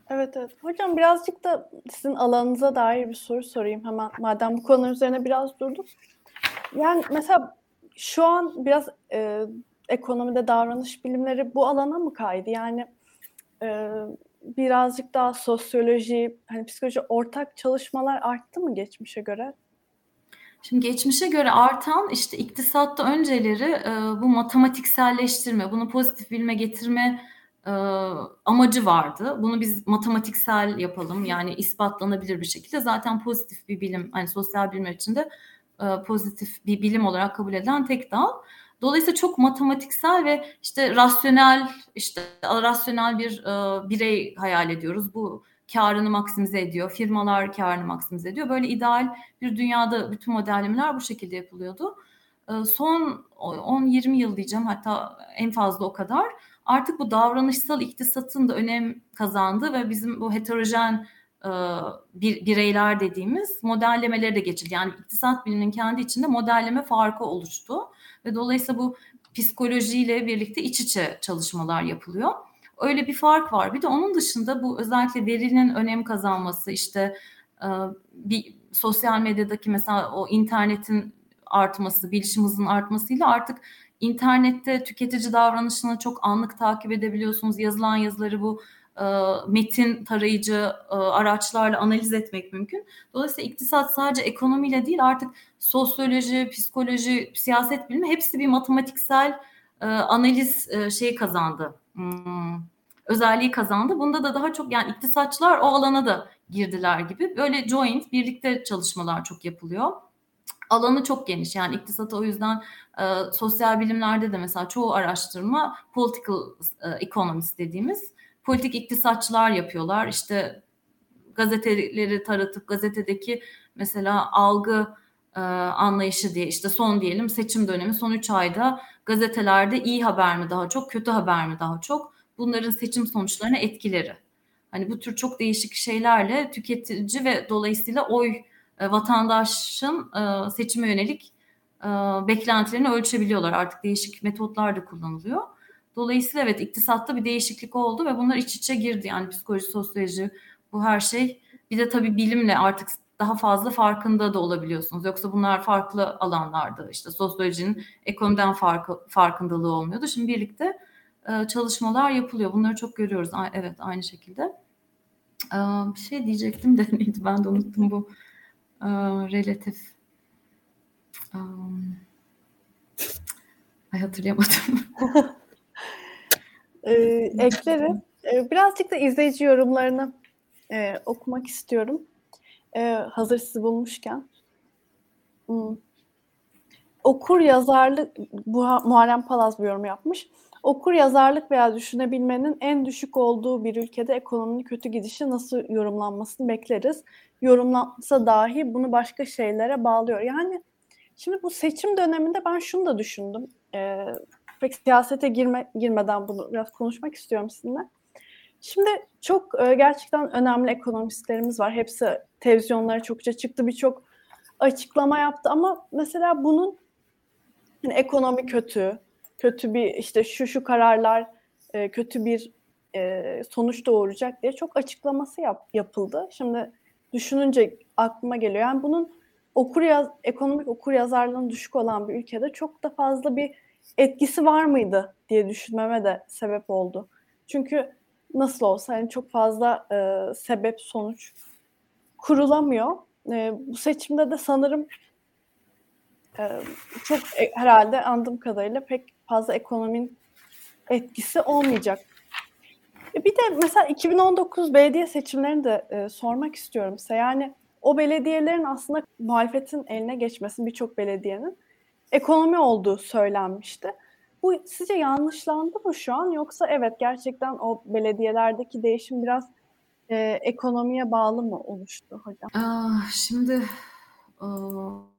Evet evet. Hocam birazcık da sizin alanınıza dair bir soru sorayım hemen. Madem bu konu üzerine biraz durduk. Yani mesela şu an biraz e, ekonomide davranış bilimleri bu alana mı kaydı? Yani e, birazcık daha sosyoloji, hani psikoloji ortak çalışmalar arttı mı geçmişe göre? Şimdi geçmişe göre artan işte iktisatta önceleri e, bu matematikselleştirme, bunu pozitif bilme getirme e, amacı vardı. Bunu biz matematiksel yapalım yani ispatlanabilir bir şekilde. Zaten pozitif bir bilim, hani sosyal bilimler içinde e, pozitif bir bilim olarak kabul edilen tek dal. Dolayısıyla çok matematiksel ve işte rasyonel işte rasyonel bir e, birey hayal ediyoruz. Bu karını maksimize ediyor. Firmalar karını maksimize ediyor. Böyle ideal bir dünyada bütün modellemeler bu şekilde yapılıyordu. Son 10-20 yıl diyeceğim hatta en fazla o kadar. Artık bu davranışsal iktisatın da önem kazandı ve bizim bu heterojen e, bir, bireyler dediğimiz modellemeleri de geçildi. Yani iktisat biliminin kendi içinde modelleme farkı oluştu ve dolayısıyla bu psikolojiyle birlikte iç içe çalışmalar yapılıyor. Öyle bir fark var. Bir de onun dışında bu özellikle verinin önem kazanması işte e, bir sosyal medyadaki mesela o internetin artması, bilişim hızının artmasıyla artık internette tüketici davranışını çok anlık takip edebiliyorsunuz. Yazılan yazıları bu e, metin tarayıcı e, araçlarla analiz etmek mümkün. Dolayısıyla iktisat sadece ekonomiyle değil artık sosyoloji, psikoloji, siyaset bilimi hepsi bir matematiksel e, analiz şeyi kazandı. Hmm, özelliği kazandı. Bunda da daha çok yani iktisatçılar o alana da girdiler gibi. Böyle joint birlikte çalışmalar çok yapılıyor. Alanı çok geniş yani iktisatı o yüzden e, sosyal bilimlerde de mesela çoğu araştırma political e, economist dediğimiz politik iktisatçılar yapıyorlar. İşte gazeteleri taratıp gazetedeki mesela algı e, anlayışı diye işte son diyelim seçim dönemi son 3 ayda gazetelerde iyi haber mi daha çok kötü haber mi daha çok bunların seçim sonuçlarına etkileri. Hani bu tür çok değişik şeylerle tüketici ve dolayısıyla oy e, vatandaşın e, seçime yönelik e, beklentilerini ölçebiliyorlar. Artık değişik metotlar da kullanılıyor. Dolayısıyla evet iktisatta bir değişiklik oldu ve bunlar iç içe girdi. Yani psikoloji, sosyoloji bu her şey. Bir de tabii bilimle artık daha fazla farkında da olabiliyorsunuz. Yoksa bunlar farklı alanlarda işte sosyolojinin ekonomiden farkı, farkındalığı olmuyordu. Şimdi birlikte e, çalışmalar yapılıyor. Bunları çok görüyoruz. Evet aynı şekilde. E, bir şey diyecektim de neydi ben de unuttum bu e, relatif. Ay hatırlayamadım. ee, eklerim. Ee, birazcık da izleyici yorumlarını e, okumak istiyorum. E, hazır sizi bulmuşken. Hmm. Okur yazarlık, bu Muharrem Palaz bir yorum yapmış. Okur yazarlık veya düşünebilmenin en düşük olduğu bir ülkede ekonominin kötü gidişi nasıl yorumlanmasını bekleriz. Yorumlansa dahi bunu başka şeylere bağlıyor. Yani şimdi bu seçim döneminde ben şunu da düşündüm. Ee, pek siyasete girme, girmeden bunu biraz konuşmak istiyorum sizinle. Şimdi çok e, gerçekten önemli ekonomistlerimiz var. Hepsi televizyonlara çokça çıktı, birçok açıklama yaptı ama mesela bunun yani ekonomi kötü, kötü bir işte şu şu kararlar e, kötü bir e, sonuç doğuracak diye çok açıklaması yap, yapıldı. Şimdi düşününce aklıma geliyor. Yani bunun okur yaz, ekonomik okur yazarlığının düşük olan bir ülkede çok da fazla bir etkisi var mıydı diye düşünmeme de sebep oldu. Çünkü nasıl olsa yani çok fazla e, sebep sonuç kurulamıyor. E, bu seçimde de sanırım e, çok e, herhalde andığım kadarıyla pek fazla ekonominin etkisi olmayacak. E, bir de mesela 2019 belediye seçimlerini de e, sormak istiyorum size. Yani o belediyelerin aslında muhalefetin eline geçmesi birçok belediyenin ekonomi olduğu söylenmişti. Bu sizce yanlışlandı mı şu an yoksa evet gerçekten o belediyelerdeki değişim biraz e, ekonomiye bağlı mı oluştu hocam? Aa, şimdi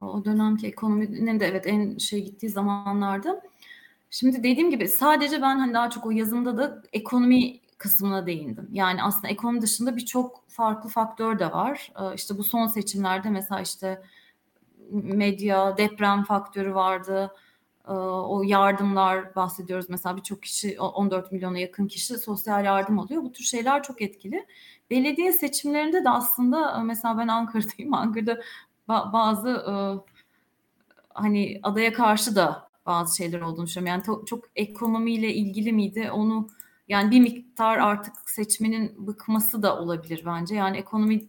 o dönemki ekonominin de evet en şey gittiği zamanlarda. Şimdi dediğim gibi sadece ben hani daha çok o yazımda da ekonomi kısmına değindim. Yani aslında ekonomi dışında birçok farklı faktör de var. İşte bu son seçimlerde mesela işte medya, deprem faktörü vardı ee, o yardımlar bahsediyoruz. Mesela birçok kişi 14 milyona yakın kişi sosyal yardım alıyor. Bu tür şeyler çok etkili. Belediye seçimlerinde de aslında e, mesela ben Ankara'dayım. Ankara'da bazı e, hani adaya karşı da bazı şeyler olduğunu düşünüyorum. Yani çok ekonomiyle ilgili miydi? Onu yani bir miktar artık seçmenin bıkması da olabilir bence. Yani ekonomi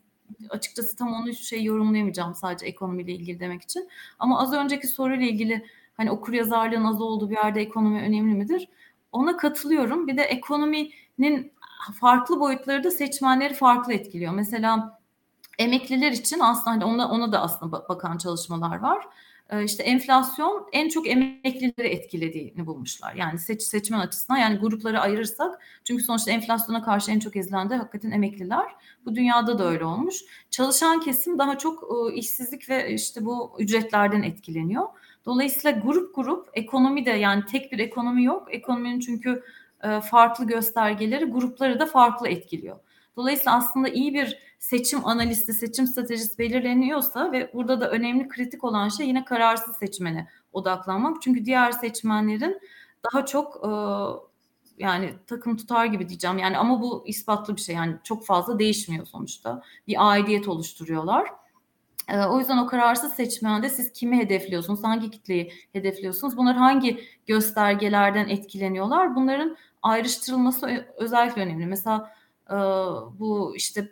açıkçası tam onu hiçbir şey yorumlayamayacağım sadece ekonomiyle ilgili demek için. Ama az önceki soruyla ilgili hani okur yazarlığın az olduğu bir yerde ekonomi önemli midir? Ona katılıyorum. Bir de ekonominin farklı boyutları da seçmenleri farklı etkiliyor. Mesela emekliler için aslında hani ona, ona da aslında bakan çalışmalar var. Ee, işte enflasyon en çok emeklileri etkilediğini bulmuşlar. Yani seç, seçmen açısından yani grupları ayırırsak çünkü sonuçta enflasyona karşı en çok ezilen de hakikaten emekliler. Bu dünyada da öyle olmuş. Çalışan kesim daha çok e, işsizlik ve işte bu ücretlerden etkileniyor. Dolayısıyla grup grup ekonomi de yani tek bir ekonomi yok. Ekonominin çünkü e, farklı göstergeleri grupları da farklı etkiliyor. Dolayısıyla aslında iyi bir seçim analisti, seçim stratejisi belirleniyorsa ve burada da önemli kritik olan şey yine kararsız seçmene odaklanmak. Çünkü diğer seçmenlerin daha çok e, yani takım tutar gibi diyeceğim. Yani ama bu ispatlı bir şey. Yani çok fazla değişmiyor sonuçta. Bir aidiyet oluşturuyorlar. Ee, o yüzden o kararsız seçmende siz kimi hedefliyorsunuz, hangi kitleyi hedefliyorsunuz, bunlar hangi göstergelerden etkileniyorlar, bunların ayrıştırılması özellikle önemli. Mesela e, bu işte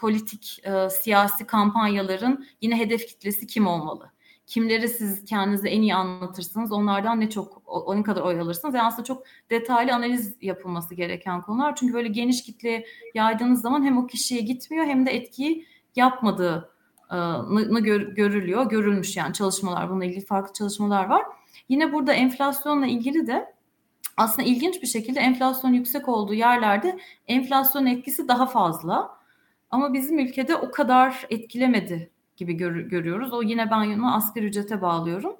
politik e, siyasi kampanyaların yine hedef kitlesi kim olmalı? Kimleri siz kendinize en iyi anlatırsınız, onlardan ne çok, onun kadar oy alırsınız. Yani aslında çok detaylı analiz yapılması gereken konular. Çünkü böyle geniş kitleye yaydığınız zaman hem o kişiye gitmiyor hem de etkiyi yapmadığı ı görülüyor. Görülmüş yani çalışmalar, bununla ilgili farklı çalışmalar var. Yine burada enflasyonla ilgili de aslında ilginç bir şekilde enflasyon yüksek olduğu yerlerde enflasyon etkisi daha fazla. Ama bizim ülkede o kadar etkilemedi gibi gör, görüyoruz. O yine ben onu asgari ücrete bağlıyorum.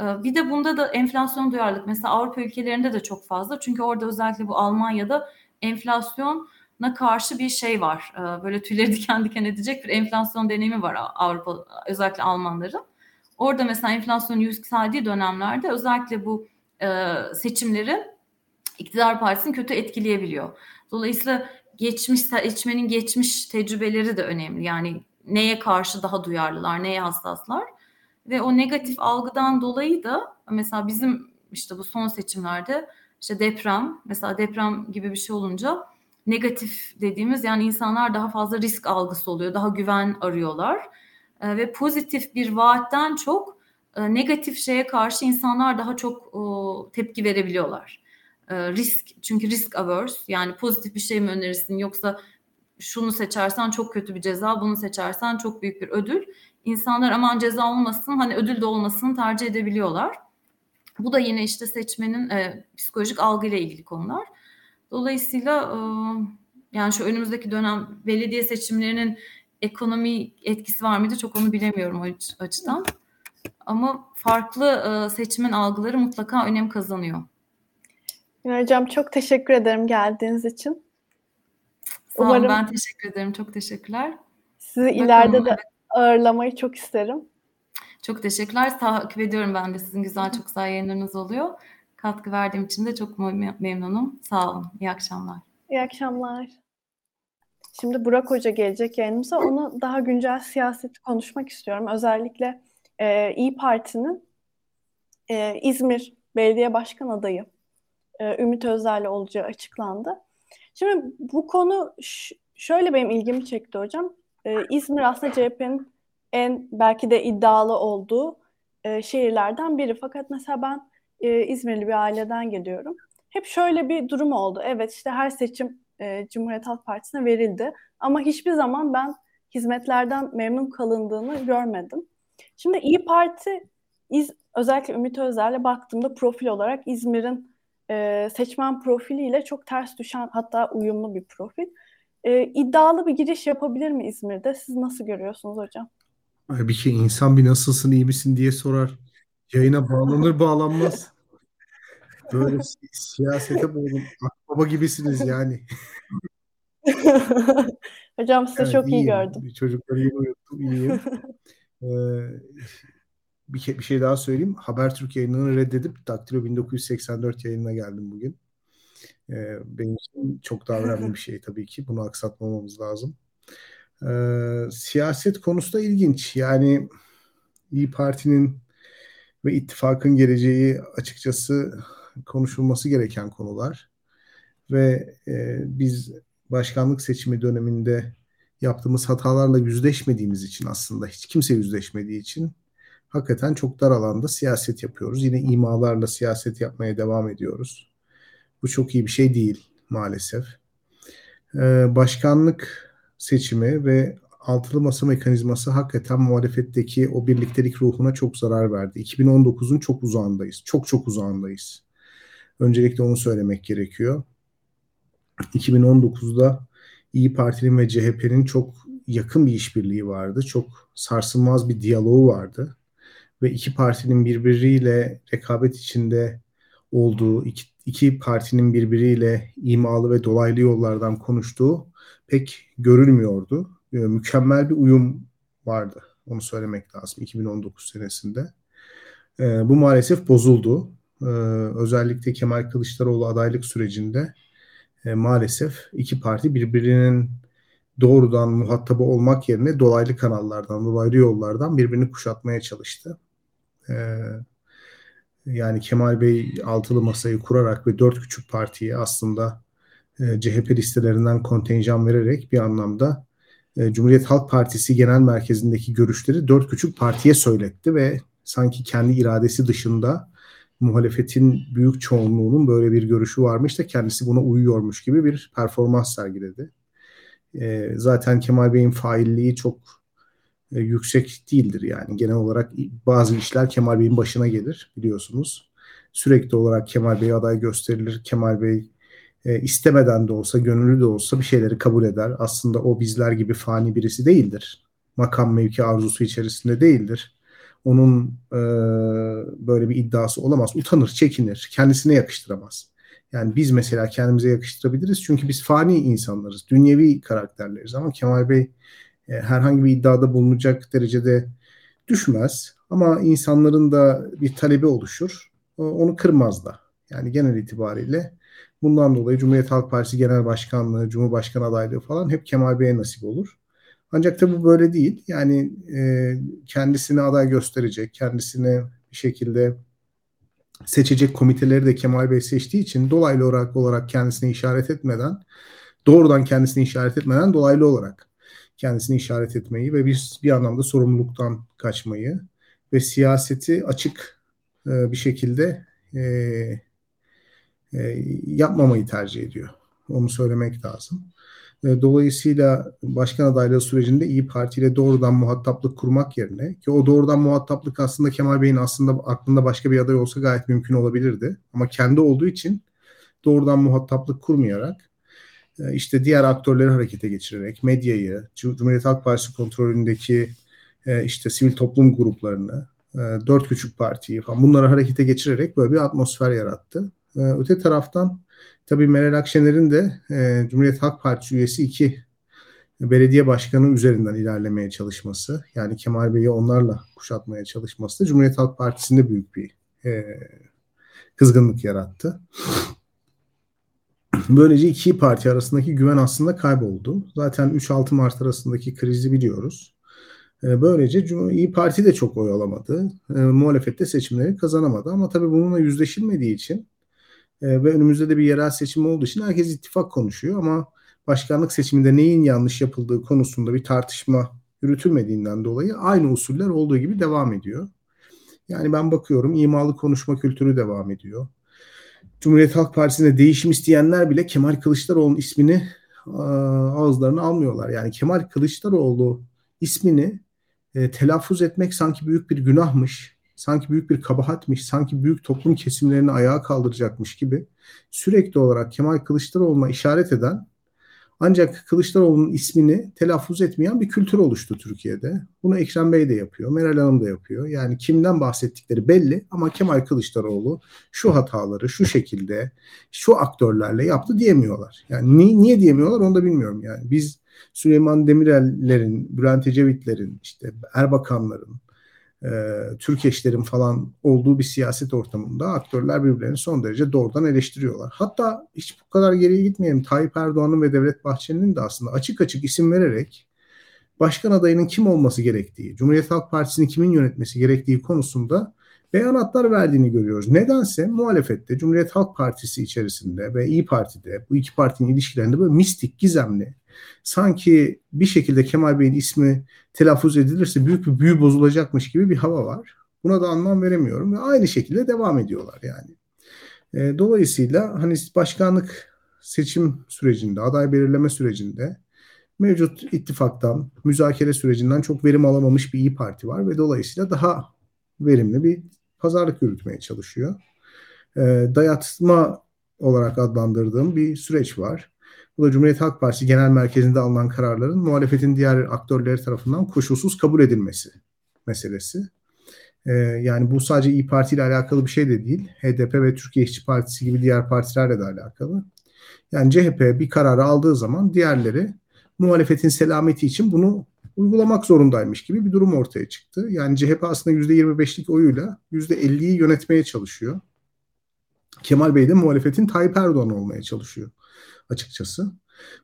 Bir de bunda da enflasyon duyarlılık mesela Avrupa ülkelerinde de çok fazla. Çünkü orada özellikle bu Almanya'da enflasyon na karşı bir şey var. Ee, böyle tüyleri diken diken edecek bir enflasyon deneyimi var Avrupa özellikle Almanların. Orada mesela enflasyon yükseldiği dönemlerde özellikle bu e, seçimleri iktidar partisini kötü etkileyebiliyor. Dolayısıyla geçmiş seçmenin geçmiş tecrübeleri de önemli. Yani neye karşı daha duyarlılar, neye hassaslar. Ve o negatif algıdan dolayı da mesela bizim işte bu son seçimlerde işte deprem mesela deprem gibi bir şey olunca negatif dediğimiz yani insanlar daha fazla risk algısı oluyor, daha güven arıyorlar e, ve pozitif bir vaatten çok e, negatif şeye karşı insanlar daha çok tepki verebiliyorlar. E, risk çünkü risk averse yani pozitif bir şey mi önerirsin yoksa şunu seçersen çok kötü bir ceza, bunu seçersen çok büyük bir ödül. İnsanlar aman ceza olmasın, hani ödül de olmasın tercih edebiliyorlar. Bu da yine işte seçmenin e, psikolojik algıyla ilgili konular. Dolayısıyla e, yani şu önümüzdeki dönem belediye seçimlerinin ekonomi etkisi var mıydı çok onu bilemiyorum o açıdan. Ama farklı e, seçimin algıları mutlaka önem kazanıyor. Hocam çok teşekkür ederim geldiğiniz için. Sağ olun, ben teşekkür ederim. Çok teşekkürler. Sizi Bakalım, ileride de ağırlamayı çok isterim. Çok teşekkürler. Takip ediyorum ben de. Sizin güzel, çok güzel yayınlarınız oluyor. Katkı verdiğim için de çok memnunum. Sağ olun. İyi akşamlar. İyi akşamlar. Şimdi Burak Hoca gelecek yayınımıza. Onu daha güncel siyaseti konuşmak istiyorum. Özellikle e, İyi Parti'nin e, İzmir Belediye Başkan adayı e, Ümit Özdağ'la olacağı açıklandı. Şimdi bu konu şöyle benim ilgimi çekti hocam. Ee, İzmir aslında CHP'nin en belki de iddialı olduğu e, şehirlerden biri. Fakat mesela ben e, İzmirli bir aileden geliyorum. Hep şöyle bir durum oldu. Evet işte her seçim e, Cumhuriyet Halk Partisi'ne verildi. Ama hiçbir zaman ben hizmetlerden memnun kalındığını görmedim. Şimdi İyi Parti özellikle Ümit Özer'le baktığımda profil olarak İzmir'in e, seçmen profiliyle çok ters düşen hatta uyumlu bir profil. E, iddialı bir giriş yapabilir mi İzmir'de? Siz nasıl görüyorsunuz hocam? Bir şey insan bir nasılsın iyi misin diye sorar. Yayına bağlanır bağlanmaz. Böyle si- siyasete bağlı. Baba gibisiniz yani. hocam size evet, çok iyiyim. iyi gördüm. Çocukları iyi uyuttum, iyiyim. Ee, bir, bir şey daha söyleyeyim. Habertürk yayınını reddedip Daktilo 1984 yayınına geldim bugün. Ee, benim için çok daha önemli bir şey tabii ki. Bunu aksatmamamız lazım. Ee, siyaset konusu da ilginç. Yani İyi Parti'nin ve ittifakın geleceği açıkçası konuşulması gereken konular. Ve e, biz başkanlık seçimi döneminde yaptığımız hatalarla yüzleşmediğimiz için aslında hiç kimse yüzleşmediği için hakikaten çok dar alanda siyaset yapıyoruz. Yine imalarla siyaset yapmaya devam ediyoruz. Bu çok iyi bir şey değil maalesef. Ee, başkanlık seçimi ve altılı masa mekanizması hakikaten muhalefetteki o birliktelik ruhuna çok zarar verdi. 2019'un çok uzağındayız. Çok çok uzağındayız. Öncelikle onu söylemek gerekiyor. 2019'da İyi Parti'nin ve CHP'nin çok yakın bir işbirliği vardı. Çok sarsılmaz bir diyaloğu vardı ve iki partinin birbiriyle rekabet içinde olduğu, iki, iki partinin birbiriyle imalı ve dolaylı yollardan konuştuğu pek görülmüyordu. Ee, mükemmel bir uyum vardı. Onu söylemek lazım 2019 senesinde. Ee, bu maalesef bozuldu. Ee, özellikle Kemal Kılıçdaroğlu adaylık sürecinde e, maalesef iki parti birbirinin doğrudan muhatabı olmak yerine dolaylı kanallardan, dolaylı yollardan birbirini kuşatmaya çalıştı. Ee, yani Kemal Bey altılı masayı kurarak ve dört küçük partiye aslında e, CHP listelerinden kontenjan vererek bir anlamda e, Cumhuriyet Halk Partisi Genel Merkezi'ndeki görüşleri dört küçük partiye söyletti ve sanki kendi iradesi dışında muhalefetin büyük çoğunluğunun böyle bir görüşü varmış da kendisi buna uyuyormuş gibi bir performans sergiledi. E, zaten Kemal Bey'in failliği çok e, yüksek değildir yani. Genel olarak bazı işler Kemal Bey'in başına gelir biliyorsunuz. Sürekli olarak Kemal Bey aday gösterilir. Kemal Bey e, istemeden de olsa, gönüllü de olsa bir şeyleri kabul eder. Aslında o bizler gibi fani birisi değildir. Makam mevki arzusu içerisinde değildir. Onun e, böyle bir iddiası olamaz. Utanır, çekinir, kendisine yakıştıramaz. Yani biz mesela kendimize yakıştırabiliriz çünkü biz fani insanlarız, dünyevi karakterleriz ama Kemal Bey herhangi bir iddiada bulunacak derecede düşmez. Ama insanların da bir talebi oluşur. Onu kırmaz da. Yani genel itibariyle bundan dolayı Cumhuriyet Halk Partisi Genel Başkanlığı, Cumhurbaşkanı adaylığı falan hep Kemal Bey'e nasip olur. Ancak tabii bu böyle değil. Yani e, kendisini aday gösterecek, kendisini bir şekilde seçecek komiteleri de Kemal Bey seçtiği için dolaylı olarak olarak kendisini işaret etmeden doğrudan kendisini işaret etmeden dolaylı olarak kendisini işaret etmeyi ve bir, bir anlamda sorumluluktan kaçmayı ve siyaseti açık e, bir şekilde e, e, yapmamayı tercih ediyor. Onu söylemek lazım. E, dolayısıyla başkan adaylığı sürecinde İyi Parti ile doğrudan muhataplık kurmak yerine ki o doğrudan muhataplık aslında Kemal Bey'in aslında aklında başka bir aday olsa gayet mümkün olabilirdi. Ama kendi olduğu için doğrudan muhataplık kurmayarak işte diğer aktörleri harekete geçirerek medyayı, Cumhuriyet Halk Partisi kontrolündeki e, işte sivil toplum gruplarını, dört küçük partiyi falan bunları harekete geçirerek böyle bir atmosfer yarattı. Öte taraftan Tabii Meral Akşener'in de e, Cumhuriyet Halk Partisi üyesi iki belediye başkanı üzerinden ilerlemeye çalışması, yani Kemal Bey'i onlarla kuşatmaya çalışması da Cumhuriyet Halk Partisi'nde büyük bir e, kızgınlık yarattı. Böylece iki parti arasındaki güven aslında kayboldu. Zaten 3-6 Mart arasındaki krizi biliyoruz. E, böylece İyi Parti de çok oy alamadı. E, muhalefette seçimleri kazanamadı. Ama tabii bununla yüzleşilmediği için e, ve önümüzde de bir yerel seçim olduğu için herkes ittifak konuşuyor ama başkanlık seçiminde neyin yanlış yapıldığı konusunda bir tartışma yürütülmediğinden dolayı aynı usuller olduğu gibi devam ediyor. Yani ben bakıyorum imalı konuşma kültürü devam ediyor. Cumhuriyet Halk Partisi'nde değişim isteyenler bile Kemal Kılıçdaroğlu'nun ismini ağızlarına almıyorlar. Yani Kemal Kılıçdaroğlu ismini e, telaffuz etmek sanki büyük bir günahmış sanki büyük bir kabahatmiş, sanki büyük toplum kesimlerini ayağa kaldıracakmış gibi sürekli olarak Kemal Kılıçdaroğlu'na işaret eden ancak Kılıçdaroğlu'nun ismini telaffuz etmeyen bir kültür oluştu Türkiye'de. Bunu Ekrem Bey de yapıyor, Meral Hanım da yapıyor. Yani kimden bahsettikleri belli ama Kemal Kılıçdaroğlu şu hataları şu şekilde, şu aktörlerle yaptı diyemiyorlar. Yani niye, niye diyemiyorlar onu da bilmiyorum yani. Biz Süleyman Demirel'lerin, Bülent Ecevit'lerin, işte Erbakanların, e, Türk eşlerin falan olduğu bir siyaset ortamında aktörler birbirlerini son derece doğrudan eleştiriyorlar. Hatta hiç bu kadar geriye gitmeyelim. Tayyip Erdoğan'ın ve Devlet Bahçeli'nin de aslında açık açık isim vererek başkan adayının kim olması gerektiği, Cumhuriyet Halk Partisi'ni kimin yönetmesi gerektiği konusunda beyanatlar verdiğini görüyoruz. Nedense muhalefette Cumhuriyet Halk Partisi içerisinde ve İyi Parti'de bu iki partinin ilişkilerinde böyle mistik, gizemli, sanki bir şekilde Kemal Bey'in ismi telaffuz edilirse büyük bir büyü bozulacakmış gibi bir hava var. Buna da anlam veremiyorum ve aynı şekilde devam ediyorlar yani. E, dolayısıyla hani başkanlık seçim sürecinde, aday belirleme sürecinde mevcut ittifaktan, müzakere sürecinden çok verim alamamış bir iyi Parti var ve dolayısıyla daha verimli bir pazarlık yürütmeye çalışıyor. E, dayatma olarak adlandırdığım bir süreç var. Bu da Cumhuriyet Halk Partisi Genel Merkezi'nde alınan kararların muhalefetin diğer aktörleri tarafından koşulsuz kabul edilmesi meselesi. Ee, yani bu sadece İyi Parti ile alakalı bir şey de değil. HDP ve Türkiye İşçi Partisi gibi diğer partilerle de alakalı. Yani CHP bir kararı aldığı zaman diğerleri muhalefetin selameti için bunu uygulamak zorundaymış gibi bir durum ortaya çıktı. Yani CHP aslında %25'lik oyuyla %50'yi yönetmeye çalışıyor. Kemal Bey de muhalefetin Tayyip Erdoğan olmaya çalışıyor açıkçası.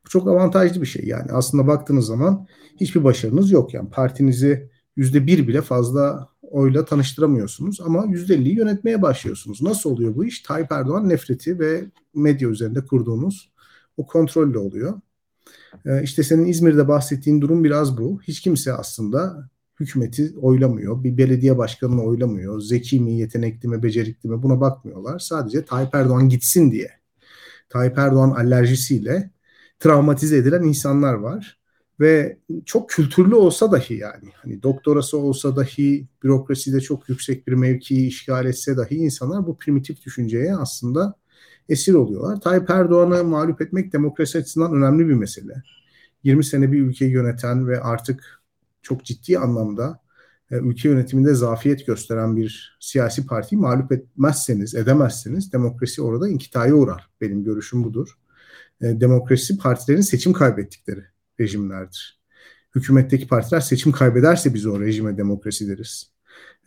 Bu çok avantajlı bir şey yani. Aslında baktığınız zaman hiçbir başarınız yok yani. Partinizi yüzde bir bile fazla oyla tanıştıramıyorsunuz ama yüzde elliyi yönetmeye başlıyorsunuz. Nasıl oluyor bu iş? Tayyip Erdoğan nefreti ve medya üzerinde kurduğunuz o kontrolle oluyor. Ee, işte senin İzmir'de bahsettiğin durum biraz bu. Hiç kimse aslında hükümeti oylamıyor. Bir belediye başkanını oylamıyor. Zeki mi, yetenekli mi, becerikli mi buna bakmıyorlar. Sadece Tayyip Erdoğan gitsin diye Tayyip Erdoğan alerjisiyle travmatize edilen insanlar var. Ve çok kültürlü olsa dahi yani hani doktorası olsa dahi bürokraside çok yüksek bir mevkiyi işgal etse dahi insanlar bu primitif düşünceye aslında esir oluyorlar. Tayyip Erdoğan'ı mağlup etmek demokrasi açısından önemli bir mesele. 20 sene bir ülkeyi yöneten ve artık çok ciddi anlamda e, ülke yönetiminde zafiyet gösteren bir siyasi partiyi mağlup etmezseniz, edemezseniz demokrasi orada inkitaya uğrar. Benim görüşüm budur. E, demokrasi partilerin seçim kaybettikleri rejimlerdir. Hükümetteki partiler seçim kaybederse biz o rejime demokrasi deriz.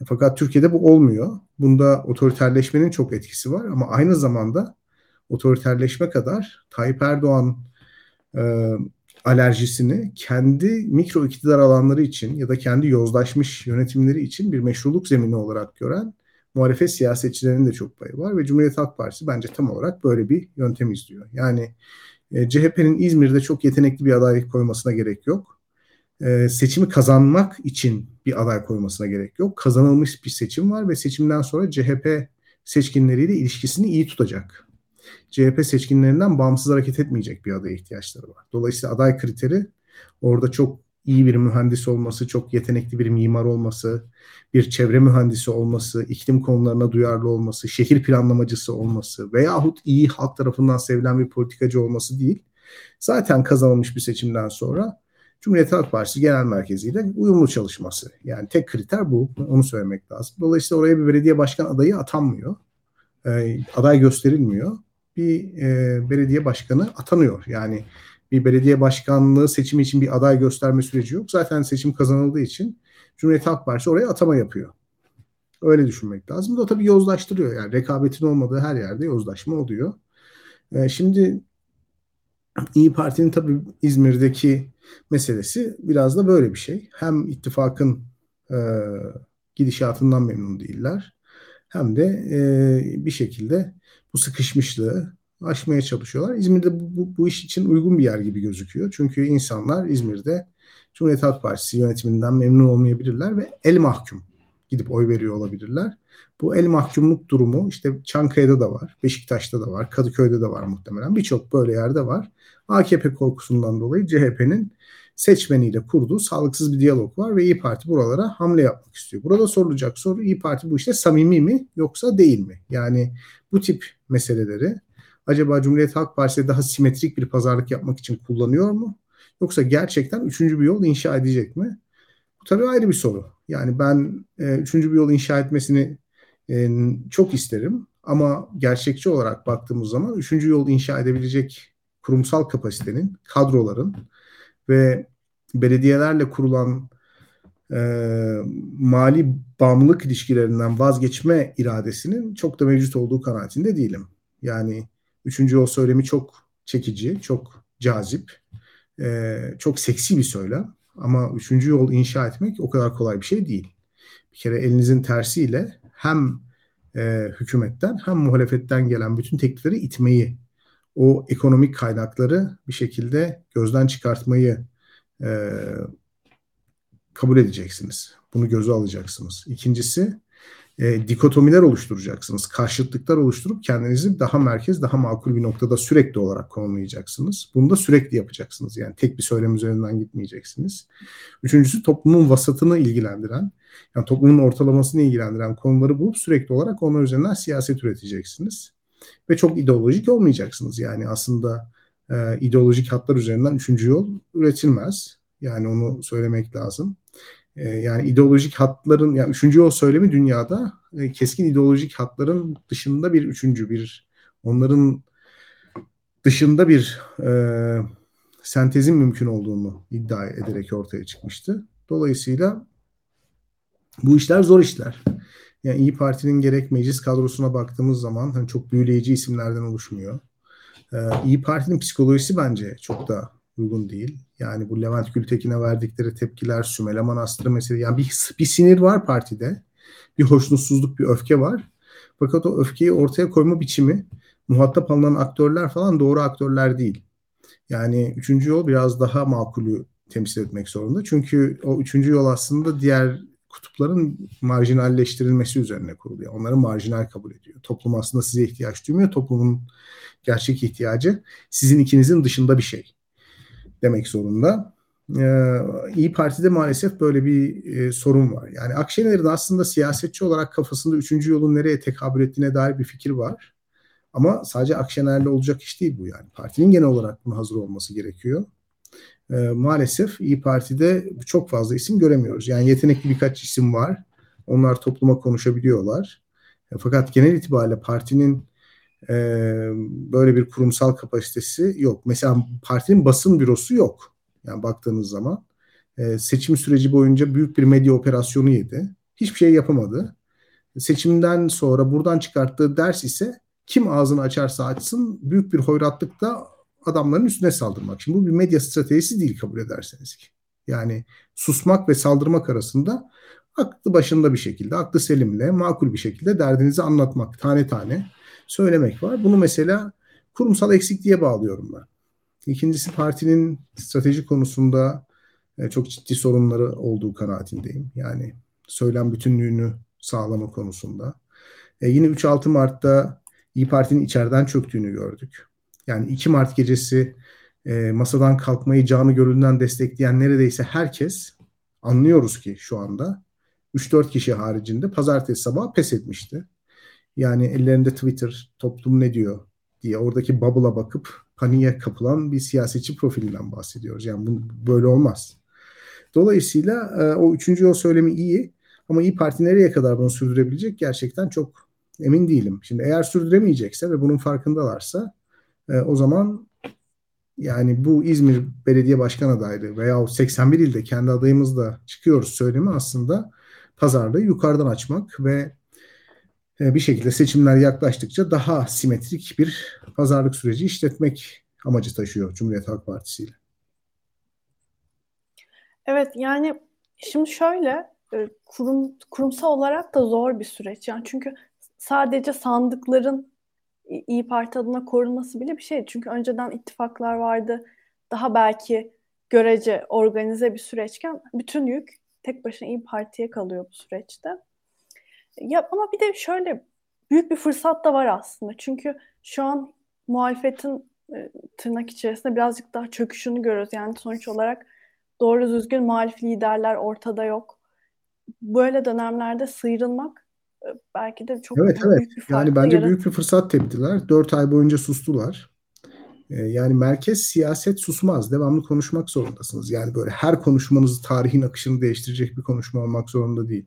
E, fakat Türkiye'de bu olmuyor. Bunda otoriterleşmenin çok etkisi var ama aynı zamanda otoriterleşme kadar Tayyip Erdoğan alerjisini kendi mikro iktidar alanları için ya da kendi yozlaşmış yönetimleri için bir meşruluk zemini olarak gören muhalefet siyasetçilerinin de çok payı var ve Cumhuriyet Halk Partisi bence tam olarak böyle bir yöntem izliyor. Yani e, CHP'nin İzmir'de çok yetenekli bir aday koymasına gerek yok. E, seçimi kazanmak için bir aday koymasına gerek yok. Kazanılmış bir seçim var ve seçimden sonra CHP seçkinleriyle ilişkisini iyi tutacak. CHP seçkinlerinden bağımsız hareket etmeyecek bir adaya ihtiyaçları var. Dolayısıyla aday kriteri orada çok iyi bir mühendis olması, çok yetenekli bir mimar olması, bir çevre mühendisi olması, iklim konularına duyarlı olması, şehir planlamacısı olması veyahut iyi halk tarafından sevilen bir politikacı olması değil. Zaten kazanılmış bir seçimden sonra Cumhuriyet Halk Partisi Genel Merkezi ile uyumlu çalışması. Yani tek kriter bu. Onu söylemek lazım. Dolayısıyla oraya bir belediye başkan adayı atanmıyor. E, aday gösterilmiyor. Bir e, belediye başkanı atanıyor. Yani bir belediye başkanlığı seçimi için bir aday gösterme süreci yok. Zaten seçim kazanıldığı için Cumhuriyet Halk Partisi oraya atama yapıyor. Öyle düşünmek lazım. Bu da tabii yozlaştırıyor. Yani rekabetin olmadığı her yerde yozlaşma oluyor. E, şimdi İyi Parti'nin tabii İzmir'deki meselesi biraz da böyle bir şey. Hem ittifakın e, gidişatından memnun değiller hem de e, bir şekilde bu sıkışmışlığı aşmaya çalışıyorlar. İzmir'de bu, bu, bu iş için uygun bir yer gibi gözüküyor. Çünkü insanlar İzmir'de Cumhuriyet Halk Partisi yönetiminden memnun olmayabilirler ve el mahkum gidip oy veriyor olabilirler. Bu el mahkumluk durumu işte Çankaya'da da var, Beşiktaş'ta da var, Kadıköy'de de var muhtemelen. Birçok böyle yerde var. AKP korkusundan dolayı CHP'nin seçmeniyle kurduğu sağlıksız bir diyalog var ve İyi Parti buralara hamle yapmak istiyor. Burada sorulacak soru İyi Parti bu işte samimi mi yoksa değil mi? Yani bu tip meseleleri acaba Cumhuriyet Halk Partisi daha simetrik bir pazarlık yapmak için kullanıyor mu? Yoksa gerçekten üçüncü bir yol inşa edecek mi? Bu tabii ayrı bir soru. Yani ben e, üçüncü bir yol inşa etmesini e, çok isterim. Ama gerçekçi olarak baktığımız zaman üçüncü yol inşa edebilecek kurumsal kapasitenin, kadroların ve belediyelerle kurulan e, mali bağımlılık ilişkilerinden vazgeçme iradesinin çok da mevcut olduğu kanaatinde değilim. Yani üçüncü yol söylemi çok çekici, çok cazip, e, çok seksi bir söylem. Ama üçüncü yol inşa etmek o kadar kolay bir şey değil. Bir kere elinizin tersiyle hem e, hükümetten hem muhalefetten gelen bütün teklifleri itmeyi, o ekonomik kaynakları bir şekilde gözden çıkartmayı e, kabul edeceksiniz. Bunu göze alacaksınız. İkincisi e, dikotomiler oluşturacaksınız. Karşıtlıklar oluşturup kendinizi daha merkez, daha makul bir noktada sürekli olarak konumlayacaksınız. Bunu da sürekli yapacaksınız. Yani tek bir söylem üzerinden gitmeyeceksiniz. Üçüncüsü toplumun vasatını ilgilendiren, yani toplumun ortalamasını ilgilendiren konuları bulup sürekli olarak onlar üzerinden siyaset üreteceksiniz. Ve çok ideolojik olmayacaksınız. Yani aslında e, ideolojik hatlar üzerinden üçüncü yol üretilmez. Yani onu söylemek lazım. E, yani ideolojik hatların, yani üçüncü yol söylemi dünyada e, keskin ideolojik hatların dışında bir üçüncü, bir onların dışında bir e, sentezin mümkün olduğunu iddia ederek ortaya çıkmıştı. Dolayısıyla bu işler zor işler. Yani İyi Parti'nin gerek meclis kadrosuna baktığımız zaman hani çok büyüleyici isimlerden oluşmuyor. Ee, İyi Parti'nin psikolojisi bence çok da uygun değil. Yani bu Levent Gültekin'e verdikleri tepkiler, Sümele Manastırı mesela yani bir, bir sinir var partide. Bir hoşnutsuzluk, bir öfke var. Fakat o öfkeyi ortaya koyma biçimi muhatap alınan aktörler falan doğru aktörler değil. Yani üçüncü yol biraz daha makulü temsil etmek zorunda. Çünkü o üçüncü yol aslında diğer kutupların marjinalleştirilmesi üzerine kuruluyor. Onları marjinal kabul ediyor. Toplum aslında size ihtiyaç duymuyor. Toplumun gerçek ihtiyacı sizin ikinizin dışında bir şey demek zorunda. Ee, İyi Parti'de maalesef böyle bir e, sorun var. Yani Akşener'in aslında siyasetçi olarak kafasında üçüncü yolun nereye tekabül ettiğine dair bir fikir var. Ama sadece Akşener'le olacak iş değil bu yani. Partinin genel olarak buna hazır olması gerekiyor e, maalesef İyi Parti'de çok fazla isim göremiyoruz. Yani yetenekli birkaç isim var. Onlar topluma konuşabiliyorlar. E, fakat genel itibariyle partinin e, böyle bir kurumsal kapasitesi yok. Mesela partinin basın bürosu yok. Yani baktığınız zaman e, seçim süreci boyunca büyük bir medya operasyonu yedi. Hiçbir şey yapamadı. Seçimden sonra buradan çıkarttığı ders ise kim ağzını açarsa açsın büyük bir hoyratlıkla adamların üstüne saldırmak. Şimdi bu bir medya stratejisi değil kabul ederseniz ki. Yani susmak ve saldırmak arasında aklı başında bir şekilde, aklı selimle, makul bir şekilde derdinizi anlatmak, tane tane söylemek var. Bunu mesela kurumsal eksikliğe bağlıyorum ben. İkincisi partinin strateji konusunda e, çok ciddi sorunları olduğu kanaatindeyim. Yani söylem bütünlüğünü sağlama konusunda. E, yine 3-6 Mart'ta İyi Parti'nin içeriden çöktüğünü gördük. Yani 2 Mart gecesi e, masadan kalkmayı canı gönülden destekleyen neredeyse herkes anlıyoruz ki şu anda 3-4 kişi haricinde pazartesi sabahı pes etmişti. Yani ellerinde Twitter toplum ne diyor diye oradaki bubble'a bakıp paniğe kapılan bir siyasetçi profilinden bahsediyoruz. Yani bu böyle olmaz. Dolayısıyla e, o üçüncü yol söylemi iyi ama İyi Parti nereye kadar bunu sürdürebilecek gerçekten çok emin değilim. Şimdi eğer sürdüremeyecekse ve bunun farkındalarsa e, o zaman yani bu İzmir Belediye Başkan adaylığı veya 81 ilde kendi adayımızla çıkıyoruz söylemi aslında pazarlığı yukarıdan açmak ve e, bir şekilde seçimler yaklaştıkça daha simetrik bir pazarlık süreci işletmek amacı taşıyor Cumhuriyet Halk Partisi ile. Evet yani şimdi şöyle e, kurum kurumsal olarak da zor bir süreç. Yani çünkü sadece sandıkların İyi Parti adına korunması bile bir şey. Çünkü önceden ittifaklar vardı. Daha belki görece organize bir süreçken bütün yük tek başına İyi Parti'ye kalıyor bu süreçte. Ya ama bir de şöyle büyük bir fırsat da var aslında. Çünkü şu an muhalefetin e, tırnak içerisinde birazcık daha çöküşünü görüyoruz. Yani sonuç olarak doğru düzgün muhalif liderler ortada yok. Böyle dönemlerde sıyrılmak belki de çok evet, büyük evet. bir fark Yani bence yarat- büyük bir fırsat teptiler. Dört ay boyunca sustular. E, yani merkez siyaset susmaz. Devamlı konuşmak zorundasınız. Yani böyle her konuşmanız tarihin akışını değiştirecek bir konuşma olmak zorunda değil.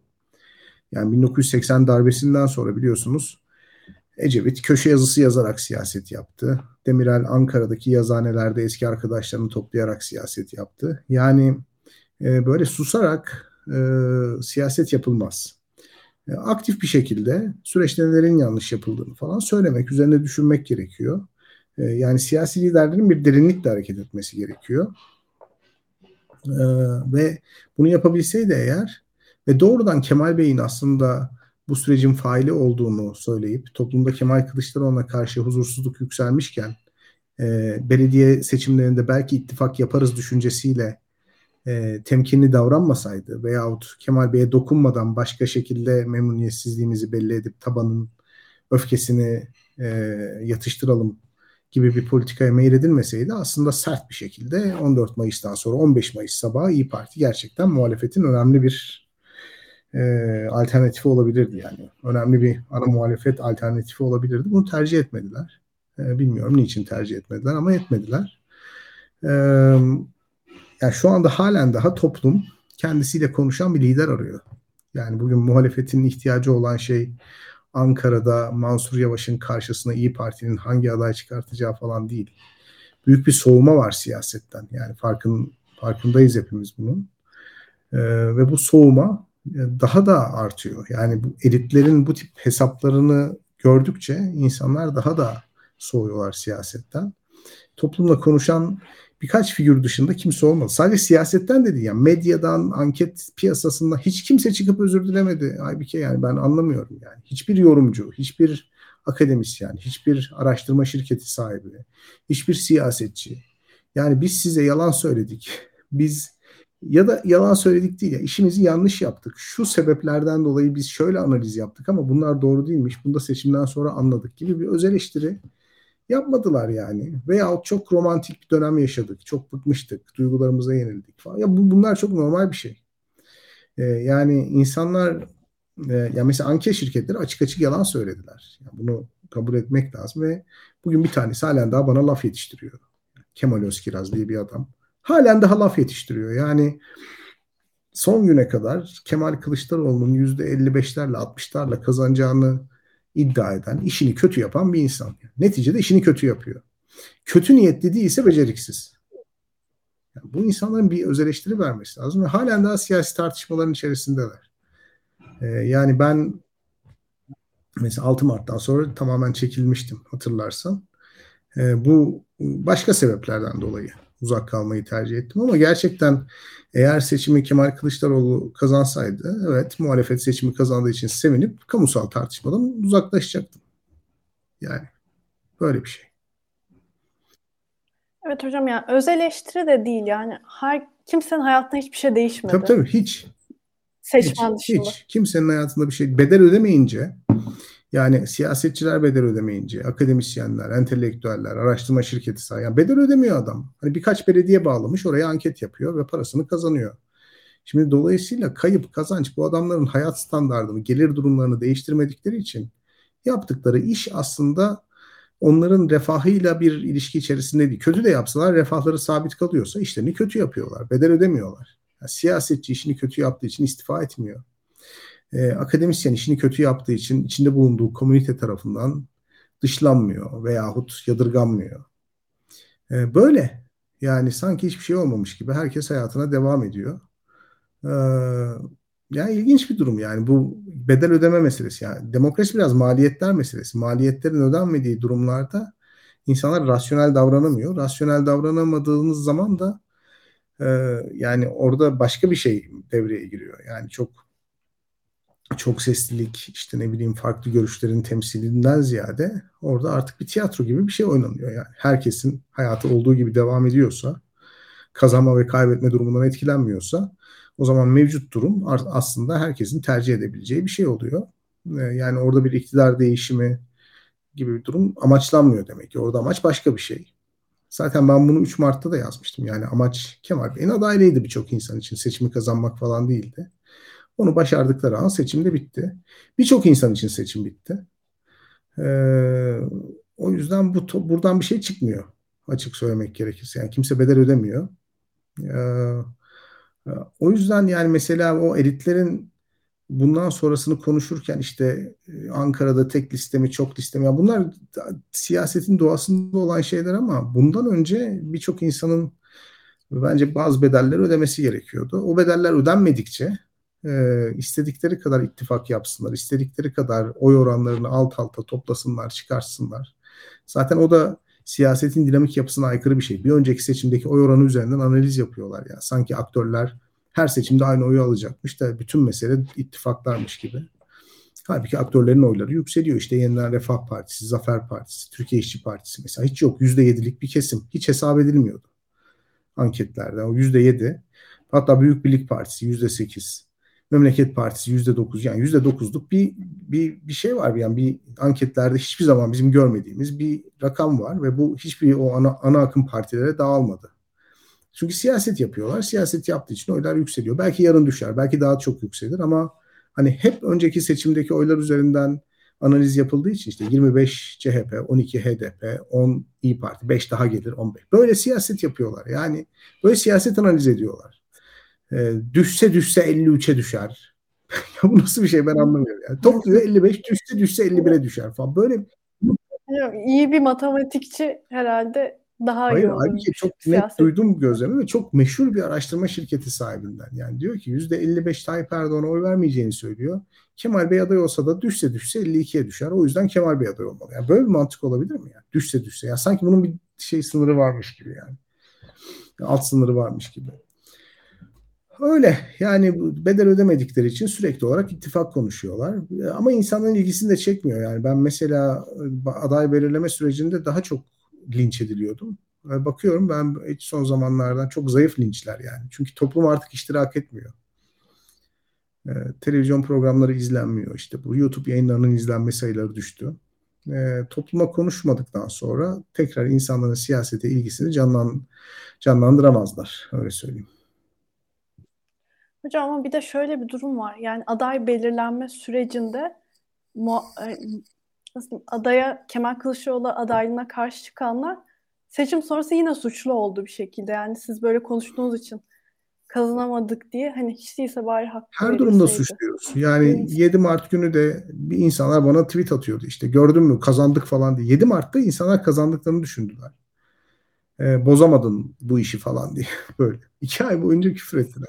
Yani 1980 darbesinden sonra biliyorsunuz Ecevit köşe yazısı yazarak siyaset yaptı. Demirel Ankara'daki yazanelerde eski arkadaşlarını toplayarak siyaset yaptı. Yani e, böyle susarak e, siyaset yapılmaz. E, aktif bir şekilde süreçte nelerin yanlış yapıldığını falan söylemek, üzerine düşünmek gerekiyor. E, yani siyasi liderlerin bir derinlikle hareket etmesi gerekiyor. E, ve bunu yapabilseydi eğer ve doğrudan Kemal Bey'in aslında bu sürecin faili olduğunu söyleyip toplumda Kemal Kılıçdaroğlu'na karşı huzursuzluk yükselmişken belediye seçimlerinde belki ittifak yaparız düşüncesiyle e, temkinli davranmasaydı veyahut Kemal Bey'e dokunmadan başka şekilde memnuniyetsizliğimizi belli edip tabanın öfkesini e, yatıştıralım gibi bir politikaya meyledilmeseydi aslında sert bir şekilde 14 Mayıs'tan sonra 15 Mayıs sabahı İyi Parti gerçekten muhalefetin önemli bir e, alternatifi olabilirdi yani. Önemli bir ana muhalefet alternatifi olabilirdi. Bunu tercih etmediler. E, bilmiyorum niçin tercih etmediler ama etmediler. E, yani şu anda halen daha toplum kendisiyle konuşan bir lider arıyor. Yani bugün muhalefetin ihtiyacı olan şey Ankara'da Mansur Yavaş'ın karşısına İyi Parti'nin hangi aday çıkartacağı falan değil. Büyük bir soğuma var siyasetten. Yani farkın farkındayız hepimiz bunun. Ee, ve bu soğuma e, daha da artıyor. Yani bu elitlerin bu tip hesaplarını gördükçe insanlar daha da soğuyorlar siyasetten. Toplumla konuşan birkaç figür dışında kimse olmadı. Sadece siyasetten dedi yani medyadan, anket piyasasında hiç kimse çıkıp özür dilemedi. Halbuki yani ben anlamıyorum yani. Hiçbir yorumcu, hiçbir akademisyen, hiçbir araştırma şirketi sahibi, hiçbir siyasetçi. Yani biz size yalan söyledik. Biz ya da yalan söyledik değil ya işimizi yanlış yaptık. Şu sebeplerden dolayı biz şöyle analiz yaptık ama bunlar doğru değilmiş. Bunu da seçimden sonra anladık gibi bir öz eleştiri yapmadılar yani. Veyahut çok romantik bir dönem yaşadık. Çok bıkmıştık. Duygularımıza yenildik falan. Ya bu, bunlar çok normal bir şey. Ee, yani insanlar e, ya mesela anket şirketleri açık açık yalan söylediler. Yani bunu kabul etmek lazım ve bugün bir tanesi halen daha bana laf yetiştiriyor. Kemal Özkiraz diye bir adam. Halen daha laf yetiştiriyor. Yani son güne kadar Kemal Kılıçdaroğlu'nun %55'lerle 60'larla kazanacağını iddia eden, işini kötü yapan bir insan. Neticede işini kötü yapıyor. Kötü niyetli değilse beceriksiz. Yani bu insanların bir öz eleştiri vermesi lazım ve halen daha siyasi tartışmaların içerisindeler. Ee, yani ben mesela 6 Mart'tan sonra tamamen çekilmiştim hatırlarsan. E, bu başka sebeplerden dolayı uzak kalmayı tercih ettim ama gerçekten eğer seçimi Kemal Kılıçdaroğlu kazansaydı evet muhalefet seçimi kazandığı için sevinip kamusal tartışmadan uzaklaşacaktım. Yani böyle bir şey. Evet hocam yani öz eleştiri de değil yani her kimsenin hayatında hiçbir şey değişmedi. Tabii tabii hiç. Seçmen hiç, dışında. Hiç. Kimsenin hayatında bir şey bedel ödemeyince yani siyasetçiler bedel ödemeyince, akademisyenler, entelektüeller, araştırma şirketi sahibi. Yani bedel ödemiyor adam. Hani birkaç belediye bağlamış oraya anket yapıyor ve parasını kazanıyor. Şimdi dolayısıyla kayıp kazanç bu adamların hayat standartını, gelir durumlarını değiştirmedikleri için yaptıkları iş aslında onların refahıyla bir ilişki içerisinde değil. Kötü de yapsalar refahları sabit kalıyorsa işlerini kötü yapıyorlar. Bedel ödemiyorlar. Yani siyasetçi işini kötü yaptığı için istifa etmiyor. Ee, akademisyen işini kötü yaptığı için içinde bulunduğu komünite tarafından dışlanmıyor veyahut yadırganmıyor. Ee, böyle. Yani sanki hiçbir şey olmamış gibi herkes hayatına devam ediyor. Ee, yani ilginç bir durum yani bu bedel ödeme meselesi yani demokrasi biraz maliyetler meselesi. Maliyetlerin ödenmediği durumlarda insanlar rasyonel davranamıyor. Rasyonel davranamadığınız zaman da e, yani orada başka bir şey devreye giriyor. Yani çok çok seslilik işte ne bileyim farklı görüşlerin temsilinden ziyade orada artık bir tiyatro gibi bir şey oynanıyor yani. Herkesin hayatı olduğu gibi devam ediyorsa kazanma ve kaybetme durumundan etkilenmiyorsa o zaman mevcut durum aslında herkesin tercih edebileceği bir şey oluyor. Ee, yani orada bir iktidar değişimi gibi bir durum amaçlanmıyor demek ki. Orada amaç başka bir şey. Zaten ben bunu 3 Mart'ta da yazmıştım. Yani amaç Kemal Bey'in adaylığıydı birçok insan için. Seçimi kazanmak falan değildi. Onu başardıkları an seçim de bitti. Birçok insan için seçim bitti. Ee, o yüzden bu buradan bir şey çıkmıyor. Açık söylemek gerekirse. Yani kimse bedel ödemiyor. Ee, o yüzden yani mesela o elitlerin bundan sonrasını konuşurken işte e, Ankara'da tek listemi çok listemi ya bunlar siyasetin doğasında olan şeyler ama bundan önce birçok insanın bence bazı bedeller ödemesi gerekiyordu. O bedeller ödenmedikçe e, istedikleri kadar ittifak yapsınlar, istedikleri kadar oy oranlarını alt alta toplasınlar, çıkarsınlar. Zaten o da siyasetin dinamik yapısına aykırı bir şey. Bir önceki seçimdeki oy oranı üzerinden analiz yapıyorlar. Yani sanki aktörler her seçimde aynı oyu alacakmış da bütün mesele ittifaklarmış gibi. Halbuki aktörlerin oyları yükseliyor. İşte Yeniden Refah Partisi, Zafer Partisi, Türkiye İşçi Partisi mesela hiç yok. Yüzde yedilik bir kesim. Hiç hesap edilmiyordu anketlerde. O yüzde yedi. Hatta Büyük Birlik Partisi yüzde sekiz. Memleket Partisi yüzde dokuz. Yani yüzde dokuzluk bir, bir, bir şey var. Yani bir anketlerde hiçbir zaman bizim görmediğimiz bir rakam var ve bu hiçbir o ana, ana akım partilere dağılmadı. Çünkü siyaset yapıyorlar. Siyaset yaptığı için oylar yükseliyor. Belki yarın düşer, belki daha çok yükselir ama hani hep önceki seçimdeki oylar üzerinden analiz yapıldığı için işte 25 CHP, 12 HDP, 10 İyi Parti, 5 daha gelir 15. Böyle siyaset yapıyorlar. Yani böyle siyaset analiz ediyorlar. Ee, düşse düşse 53'e düşer. ya bu nasıl bir şey ben anlamıyorum. Yani. Topluyor 55, düşse düşse 51'e düşer falan. Böyle iyi bir matematikçi herhalde daha Hayır, iyi olur. Halbuki çok siyaset. net duydum gözlemi ve çok meşhur bir araştırma şirketi sahibinden. Yani diyor ki %55 Tayyip Erdoğan'a oy vermeyeceğini söylüyor. Kemal Bey aday olsa da düşse düşse 52'ye düşer. O yüzden Kemal Bey aday olmalı. Yani böyle bir mantık olabilir mi yani? Düşse düşse. Ya sanki bunun bir şey sınırı varmış gibi yani. Alt sınırı varmış gibi. Öyle yani bedel ödemedikleri için sürekli olarak ittifak konuşuyorlar. Ama insanların ilgisini de çekmiyor yani. Ben mesela aday belirleme sürecinde daha çok linç ediliyordum. Bakıyorum ben hiç son zamanlardan çok zayıf linçler yani. Çünkü toplum artık iştirak etmiyor. Ee, televizyon programları izlenmiyor işte bu YouTube yayınlarının izlenme sayıları düştü. Ee, topluma konuşmadıktan sonra tekrar insanların siyasete ilgisini canlan, canlandıramazlar öyle söyleyeyim. Hocam ama bir de şöyle bir durum var. Yani aday belirlenme sürecinde e, nasıl adaya Kemal Kılıçdaroğlu adaylığına karşı çıkanlar seçim sonrası yine suçlu oldu bir şekilde. Yani siz böyle konuştuğunuz için kazanamadık diye hani hiç değilse bari hakkı Her durumda suçluyoruz. Yani evet. 7 Mart günü de bir insanlar bana tweet atıyordu işte gördün mü kazandık falan diye. 7 Mart'ta insanlar kazandıklarını düşündüler. Ee, bozamadın bu işi falan diye böyle. İki ay boyunca küfür ettiler.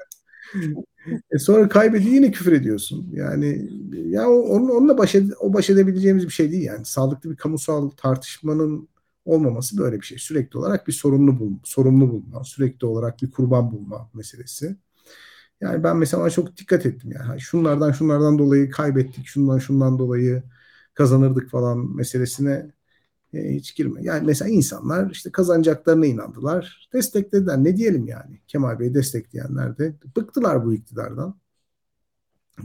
E sonra kaybediyor yine küfür ediyorsun. Yani ya onun onunla baş ed- o baş edebileceğimiz bir şey değil yani. Sağlıklı bir kamusal tartışmanın olmaması böyle bir şey. Sürekli olarak bir sorumlu bul, sorumlu bulma, sürekli olarak bir kurban bulma meselesi. Yani ben mesela çok dikkat ettim yani. Şunlardan şunlardan dolayı kaybettik, şundan şundan dolayı kazanırdık falan meselesine e, hiç girme. Yani mesela insanlar işte kazanacaklarına inandılar. Desteklediler. Ne diyelim yani? Kemal Bey destekleyenler de bıktılar bu iktidardan.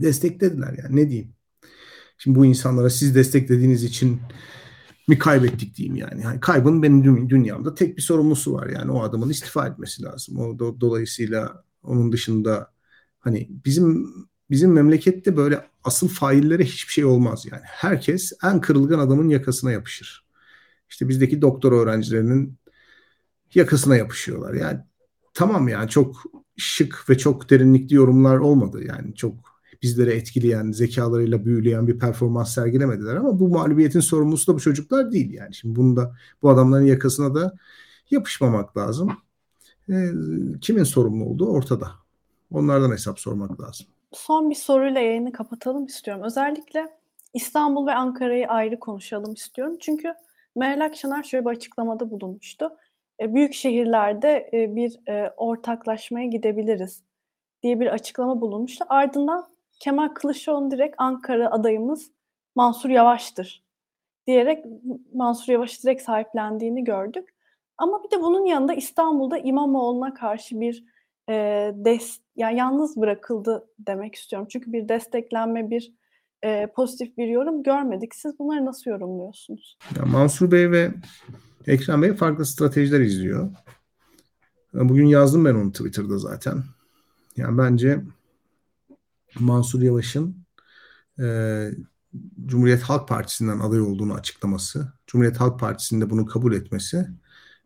Desteklediler yani. Ne diyeyim? Şimdi bu insanlara siz desteklediğiniz için mi kaybettik diyeyim yani. yani kaybın benim dünyamda tek bir sorumlusu var yani o adamın istifa etmesi lazım. O do, dolayısıyla onun dışında hani bizim bizim memlekette böyle asıl faillere hiçbir şey olmaz yani. Herkes en kırılgan adamın yakasına yapışır. İşte bizdeki doktor öğrencilerinin yakasına yapışıyorlar. Yani tamam yani çok şık ve çok derinlikli yorumlar olmadı. Yani çok bizlere etkileyen, zekalarıyla büyüleyen bir performans sergilemediler ama bu mağlubiyetin sorumlusu da bu çocuklar değil yani. Şimdi bunu da bu adamların yakasına da yapışmamak lazım. E, kimin sorumlu olduğu ortada. Onlardan hesap sormak lazım. Son bir soruyla yayını kapatalım istiyorum. Özellikle İstanbul ve Ankara'yı ayrı konuşalım istiyorum. Çünkü Meral Akşener şöyle bir açıklamada bulunmuştu. E, büyük şehirlerde e, bir e, ortaklaşmaya gidebiliriz diye bir açıklama bulunmuştu. Ardından Kemal Kılıçdaroğlu direkt Ankara adayımız Mansur Yavaş'tır diyerek Mansur Yavaş'ı direkt sahiplendiğini gördük. Ama bir de bunun yanında İstanbul'da İmamoğlu'na karşı bir e, des, yani yalnız bırakıldı demek istiyorum. Çünkü bir desteklenme, bir e, pozitif bir yorum görmedik. Siz bunları nasıl yorumluyorsunuz? Ya Mansur Bey ve Ekrem Bey farklı stratejiler izliyor. Bugün yazdım ben onu Twitter'da zaten. Yani bence Mansur Yavaş'ın e, Cumhuriyet Halk Partisi'nden aday olduğunu açıklaması, Cumhuriyet Halk Partisi'nde bunu kabul etmesi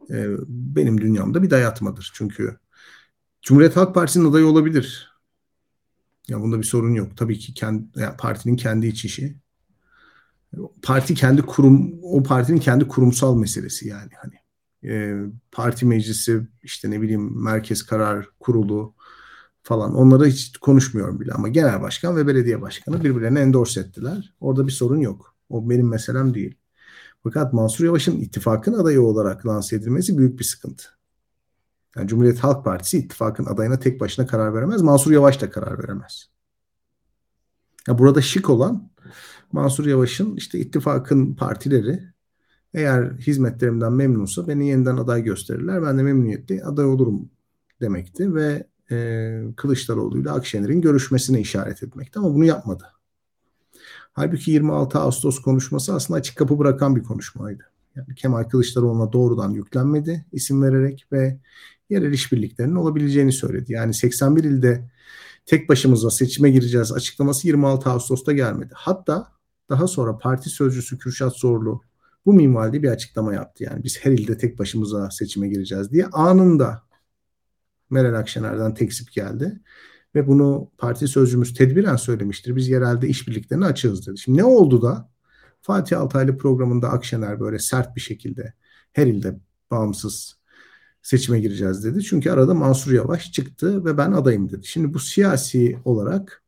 e, benim dünyamda bir dayatmadır. Çünkü Cumhuriyet Halk Partisi'nin adayı olabilir. Ya bunda bir sorun yok. Tabii ki kendi, yani partinin kendi iç işi. Parti kendi kurum, o partinin kendi kurumsal meselesi yani hani. E, parti meclisi işte ne bileyim merkez karar kurulu falan onları hiç konuşmuyorum bile ama genel başkan ve belediye başkanı birbirlerine endorse ettiler. Orada bir sorun yok. O benim meselem değil. Fakat Mansur Yavaş'ın ittifakın adayı olarak lanse edilmesi büyük bir sıkıntı. Yani Cumhuriyet Halk Partisi ittifakın adayına tek başına karar veremez. Mansur Yavaş da karar veremez. Ya burada şık olan Mansur Yavaş'ın işte ittifakın partileri eğer hizmetlerimden memnunsa beni yeniden aday gösterirler. Ben de memnuniyetle aday olurum demekti ve e, Kılıçdaroğlu ile Akşener'in görüşmesine işaret etmekti ama bunu yapmadı. Halbuki 26 Ağustos konuşması aslında açık kapı bırakan bir konuşmaydı. Yani Kemal Kılıçdaroğlu'na doğrudan yüklenmedi isim vererek ve yerel işbirliklerinin olabileceğini söyledi. Yani 81 ilde tek başımıza seçime gireceğiz açıklaması 26 Ağustos'ta gelmedi. Hatta daha sonra parti sözcüsü Kürşat Zorlu bu minvalde bir açıklama yaptı. Yani biz her ilde tek başımıza seçime gireceğiz diye anında Meral Akşener'den teksip geldi. Ve bunu parti sözcümüz tedbiren söylemiştir. Biz yerelde işbirliklerini açığız dedi. Şimdi ne oldu da Fatih Altaylı programında Akşener böyle sert bir şekilde her ilde bağımsız seçime gireceğiz dedi. Çünkü arada Mansur Yavaş çıktı ve ben adayım dedi. Şimdi bu siyasi olarak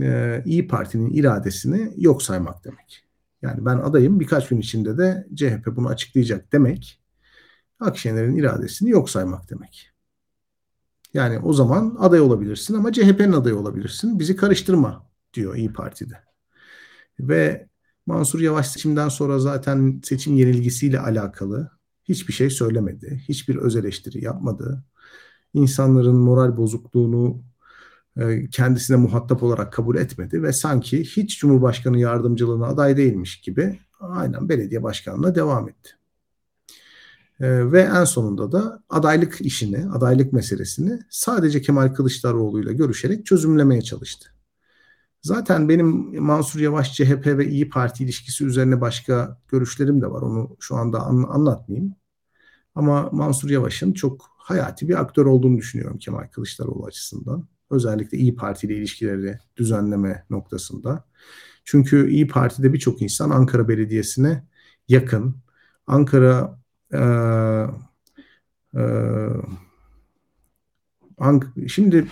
e, İyi Parti'nin iradesini yok saymak demek. Yani ben adayım birkaç gün içinde de CHP bunu açıklayacak demek. Akşener'in iradesini yok saymak demek. Yani o zaman aday olabilirsin ama CHP'nin adayı olabilirsin. Bizi karıştırma diyor İyi Parti'de. Ve Mansur Yavaş seçimden sonra zaten seçim yenilgisiyle alakalı hiçbir şey söylemedi. Hiçbir öz eleştiri yapmadı. İnsanların moral bozukluğunu e, kendisine muhatap olarak kabul etmedi ve sanki hiç Cumhurbaşkanı yardımcılığına aday değilmiş gibi aynen belediye başkanlığına devam etti. E, ve en sonunda da adaylık işini, adaylık meselesini sadece Kemal Kılıçdaroğlu ile görüşerek çözümlemeye çalıştı. Zaten benim Mansur Yavaş CHP ve İyi Parti ilişkisi üzerine başka görüşlerim de var. Onu şu anda an, anlatmayayım. Ama Mansur Yavaş'ın çok hayati bir aktör olduğunu düşünüyorum Kemal Kılıçdaroğlu açısından. Özellikle İyi Parti ile ilişkileri düzenleme noktasında. Çünkü İyi Parti'de birçok insan Ankara Belediyesi'ne yakın. Ankara e, e, Ank şimdi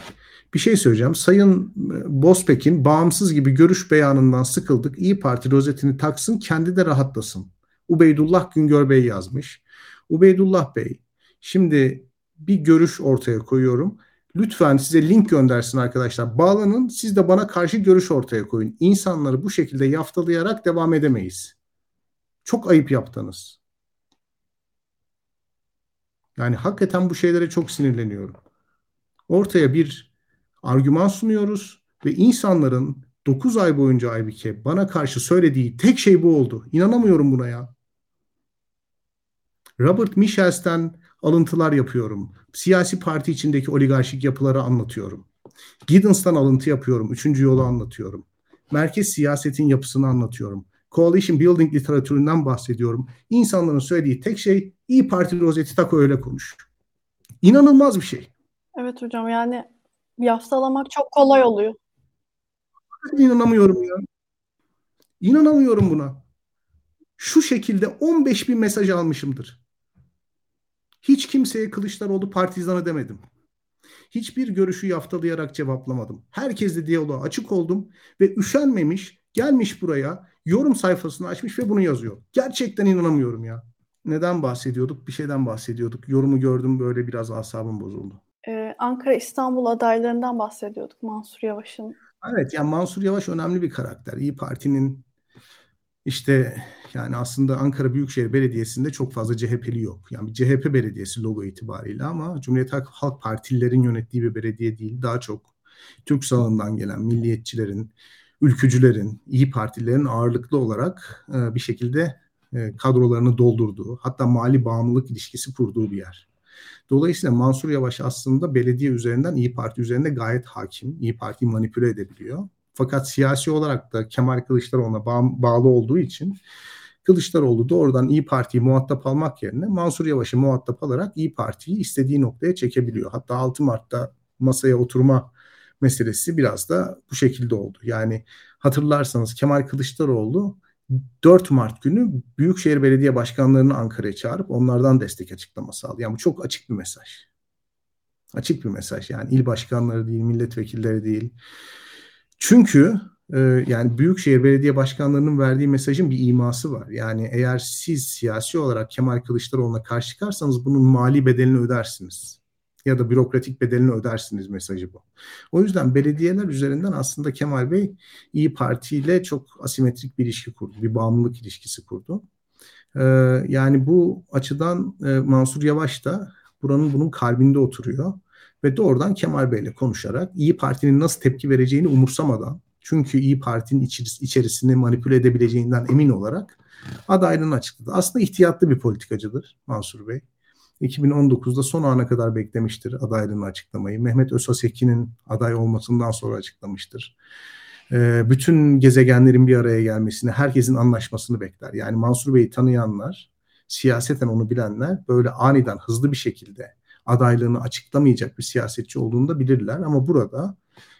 bir şey söyleyeceğim. Sayın e, Bozpek'in bağımsız gibi görüş beyanından sıkıldık. İyi Parti rozetini taksın, kendi de rahatlasın. Ubeydullah Güngör Bey yazmış. Ubeydullah Bey, şimdi bir görüş ortaya koyuyorum. Lütfen size link göndersin arkadaşlar. Bağlanın siz de bana karşı görüş ortaya koyun. İnsanları bu şekilde yaftalayarak devam edemeyiz. Çok ayıp yaptınız. Yani hakikaten bu şeylere çok sinirleniyorum. Ortaya bir argüman sunuyoruz ve insanların 9 ay boyunca Aybike bana karşı söylediği tek şey bu oldu. İnanamıyorum buna ya. Robert Michels'ten alıntılar yapıyorum. Siyasi parti içindeki oligarşik yapıları anlatıyorum. Giddens'tan alıntı yapıyorum. Üçüncü yolu anlatıyorum. Merkez siyasetin yapısını anlatıyorum. Coalition Building literatüründen bahsediyorum. İnsanların söylediği tek şey İyi Parti rozeti tak öyle konuş. İnanılmaz bir şey. Evet hocam yani yaftalamak çok kolay oluyor. İnanamıyorum ya. İnanamıyorum buna. Şu şekilde 15 bin mesaj almışımdır. Hiç kimseye Kılıçdaroğlu partizanı demedim. Hiçbir görüşü yaftalayarak cevaplamadım. Herkesle diyaloğa açık oldum ve üşenmemiş, gelmiş buraya, yorum sayfasını açmış ve bunu yazıyor. Gerçekten inanamıyorum ya. Neden bahsediyorduk? Bir şeyden bahsediyorduk. Yorumu gördüm böyle biraz asabım bozuldu. Ee, Ankara İstanbul adaylarından bahsediyorduk Mansur Yavaş'ın. Evet yani Mansur Yavaş önemli bir karakter. İyi Parti'nin işte yani aslında Ankara Büyükşehir Belediyesi'nde çok fazla CHP'li yok. Yani bir CHP belediyesi logo itibariyle ama Cumhuriyet Halk Partililerin yönettiği bir belediye değil. Daha çok Türk sağından gelen milliyetçilerin, ülkücülerin, iyi partilerin ağırlıklı olarak e, bir şekilde e, kadrolarını doldurduğu, hatta mali bağımlılık ilişkisi kurduğu bir yer. Dolayısıyla Mansur Yavaş aslında belediye üzerinden İyi Parti üzerinde gayet hakim. İyi Parti'yi manipüle edebiliyor. Fakat siyasi olarak da Kemal Kılıçdaroğlu'na bağ, bağlı olduğu için Kılıçdaroğlu doğrudan İyi Parti'yi muhatap almak yerine Mansur Yavaş'ı muhatap alarak İyi Parti'yi istediği noktaya çekebiliyor. Hatta 6 Mart'ta masaya oturma meselesi biraz da bu şekilde oldu. Yani hatırlarsanız Kemal Kılıçdaroğlu 4 Mart günü Büyükşehir Belediye Başkanlarını Ankara'ya çağırıp onlardan destek açıklaması aldı. Yani bu çok açık bir mesaj. Açık bir mesaj yani il başkanları değil, milletvekilleri değil. Çünkü e, yani Büyükşehir Belediye Başkanlarının verdiği mesajın bir iması var. Yani eğer siz siyasi olarak Kemal Kılıçdaroğlu'na karşı çıkarsanız bunun mali bedelini ödersiniz. Ya da bürokratik bedelini ödersiniz mesajı bu. O yüzden belediyeler üzerinden aslında Kemal Bey İyi Parti ile çok asimetrik bir ilişki kurdu. Bir bağımlılık ilişkisi kurdu. Ee, yani bu açıdan e, Mansur Yavaş da buranın bunun kalbinde oturuyor ve doğrudan Kemal Bey ile konuşarak İyi Parti'nin nasıl tepki vereceğini umursamadan çünkü İyi Parti'nin içerisini manipüle edebileceğinden emin olarak adaylığını açıkladı. Aslında ihtiyatlı bir politikacıdır Mansur Bey. 2019'da son ana kadar beklemiştir adaylığını açıklamayı. Mehmet Özhaseki'nin aday olmasından sonra açıklamıştır. Ee, bütün gezegenlerin bir araya gelmesini, herkesin anlaşmasını bekler. Yani Mansur Bey'i tanıyanlar, siyaseten onu bilenler böyle aniden hızlı bir şekilde adaylığını açıklamayacak bir siyasetçi olduğunu da bilirler. Ama burada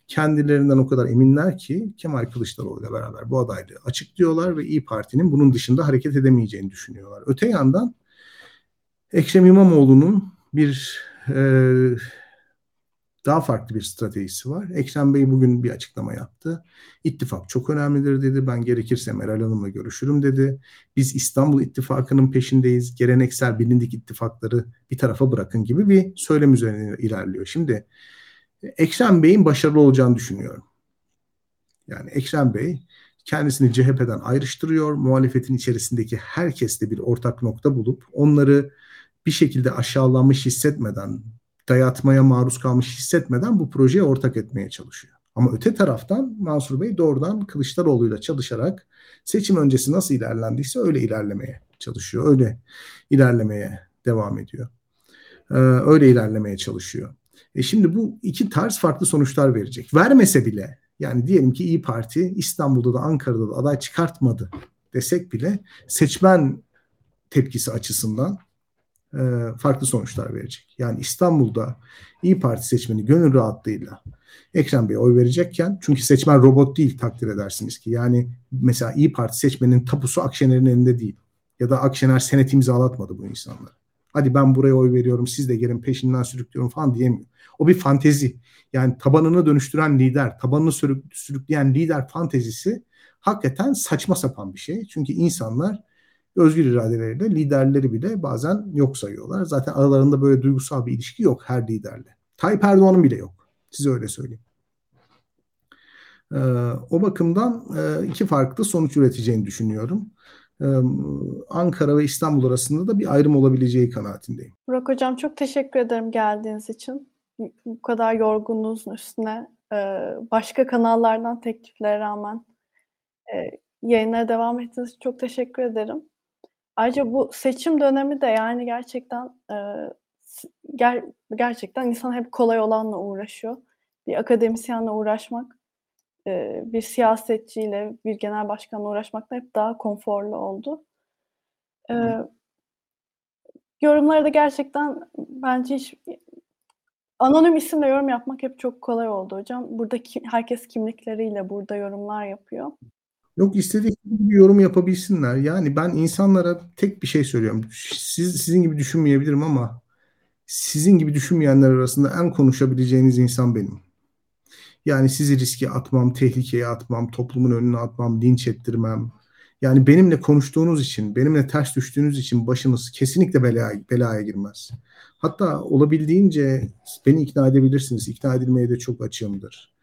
kendilerinden o kadar eminler ki Kemal Kılıçdaroğlu ile beraber bu adaylığı açıklıyorlar ve İyi Parti'nin bunun dışında hareket edemeyeceğini düşünüyorlar. Öte yandan Ekrem İmamoğlu'nun bir e, daha farklı bir stratejisi var. Ekrem Bey bugün bir açıklama yaptı. İttifak çok önemlidir dedi. Ben gerekirse Meral Hanım'la görüşürüm dedi. Biz İstanbul İttifakı'nın peşindeyiz. Geleneksel bilindik ittifakları bir tarafa bırakın gibi bir söylem üzerine ilerliyor. Şimdi Ekrem Bey'in başarılı olacağını düşünüyorum. Yani Ekrem Bey kendisini CHP'den ayrıştırıyor. Muhalefetin içerisindeki herkesle bir ortak nokta bulup onları bir şekilde aşağılanmış hissetmeden, dayatmaya maruz kalmış hissetmeden bu projeye ortak etmeye çalışıyor. Ama öte taraftan Mansur Bey doğrudan Kılıçdaroğlu'yla çalışarak seçim öncesi nasıl ilerlendiyse öyle ilerlemeye çalışıyor. Öyle ilerlemeye devam ediyor. Ee, öyle ilerlemeye çalışıyor. E şimdi bu iki tarz farklı sonuçlar verecek. Vermese bile yani diyelim ki İyi Parti İstanbul'da da Ankara'da da aday çıkartmadı desek bile seçmen tepkisi açısından farklı sonuçlar verecek. Yani İstanbul'da İyi Parti seçmeni gönül rahatlığıyla Ekrem Bey'e oy verecekken çünkü seçmen robot değil takdir edersiniz ki. Yani mesela İyi Parti seçmenin tapusu Akşener'in elinde değil. Ya da Akşener senet imzalatmadı bu insanları. Hadi ben buraya oy veriyorum siz de gelin peşinden sürüklüyorum falan diyemiyor. O bir fantezi. Yani tabanını dönüştüren lider, tabanını sürükleyen lider fantezisi hakikaten saçma sapan bir şey. Çünkü insanlar özgür iradeleriyle liderleri bile bazen yok sayıyorlar. Zaten aralarında böyle duygusal bir ilişki yok her liderle. Tayyip Erdoğan'ın bile yok. Size öyle söyleyeyim. Ee, o bakımdan e, iki farklı sonuç üreteceğini düşünüyorum. Ee, Ankara ve İstanbul arasında da bir ayrım olabileceği kanaatindeyim. Burak Hocam çok teşekkür ederim geldiğiniz için. Bu kadar yorgunluğunuzun üstüne e, başka kanallardan tekliflere rağmen e, devam ettiğiniz için çok teşekkür ederim. Ayrıca bu seçim dönemi de yani gerçekten ger gerçekten insan hep kolay olanla uğraşıyor. Bir akademisyenle uğraşmak bir siyasetçiyle, bir genel başkanla uğraşmaktan hep daha konforlu oldu. E, yorumları da gerçekten bence hiç anonim isimle yorum yapmak hep çok kolay oldu hocam. Burada ki, herkes kimlikleriyle burada yorumlar yapıyor. Yok istediği gibi yorum yapabilsinler. Yani ben insanlara tek bir şey söylüyorum. Siz sizin gibi düşünmeyebilirim ama sizin gibi düşünmeyenler arasında en konuşabileceğiniz insan benim. Yani sizi riske atmam, tehlikeye atmam, toplumun önüne atmam, linç ettirmem. Yani benimle konuştuğunuz için, benimle ters düştüğünüz için başınız kesinlikle belaya, belaya girmez. Hatta olabildiğince beni ikna edebilirsiniz. İkna edilmeye de çok açığımdır.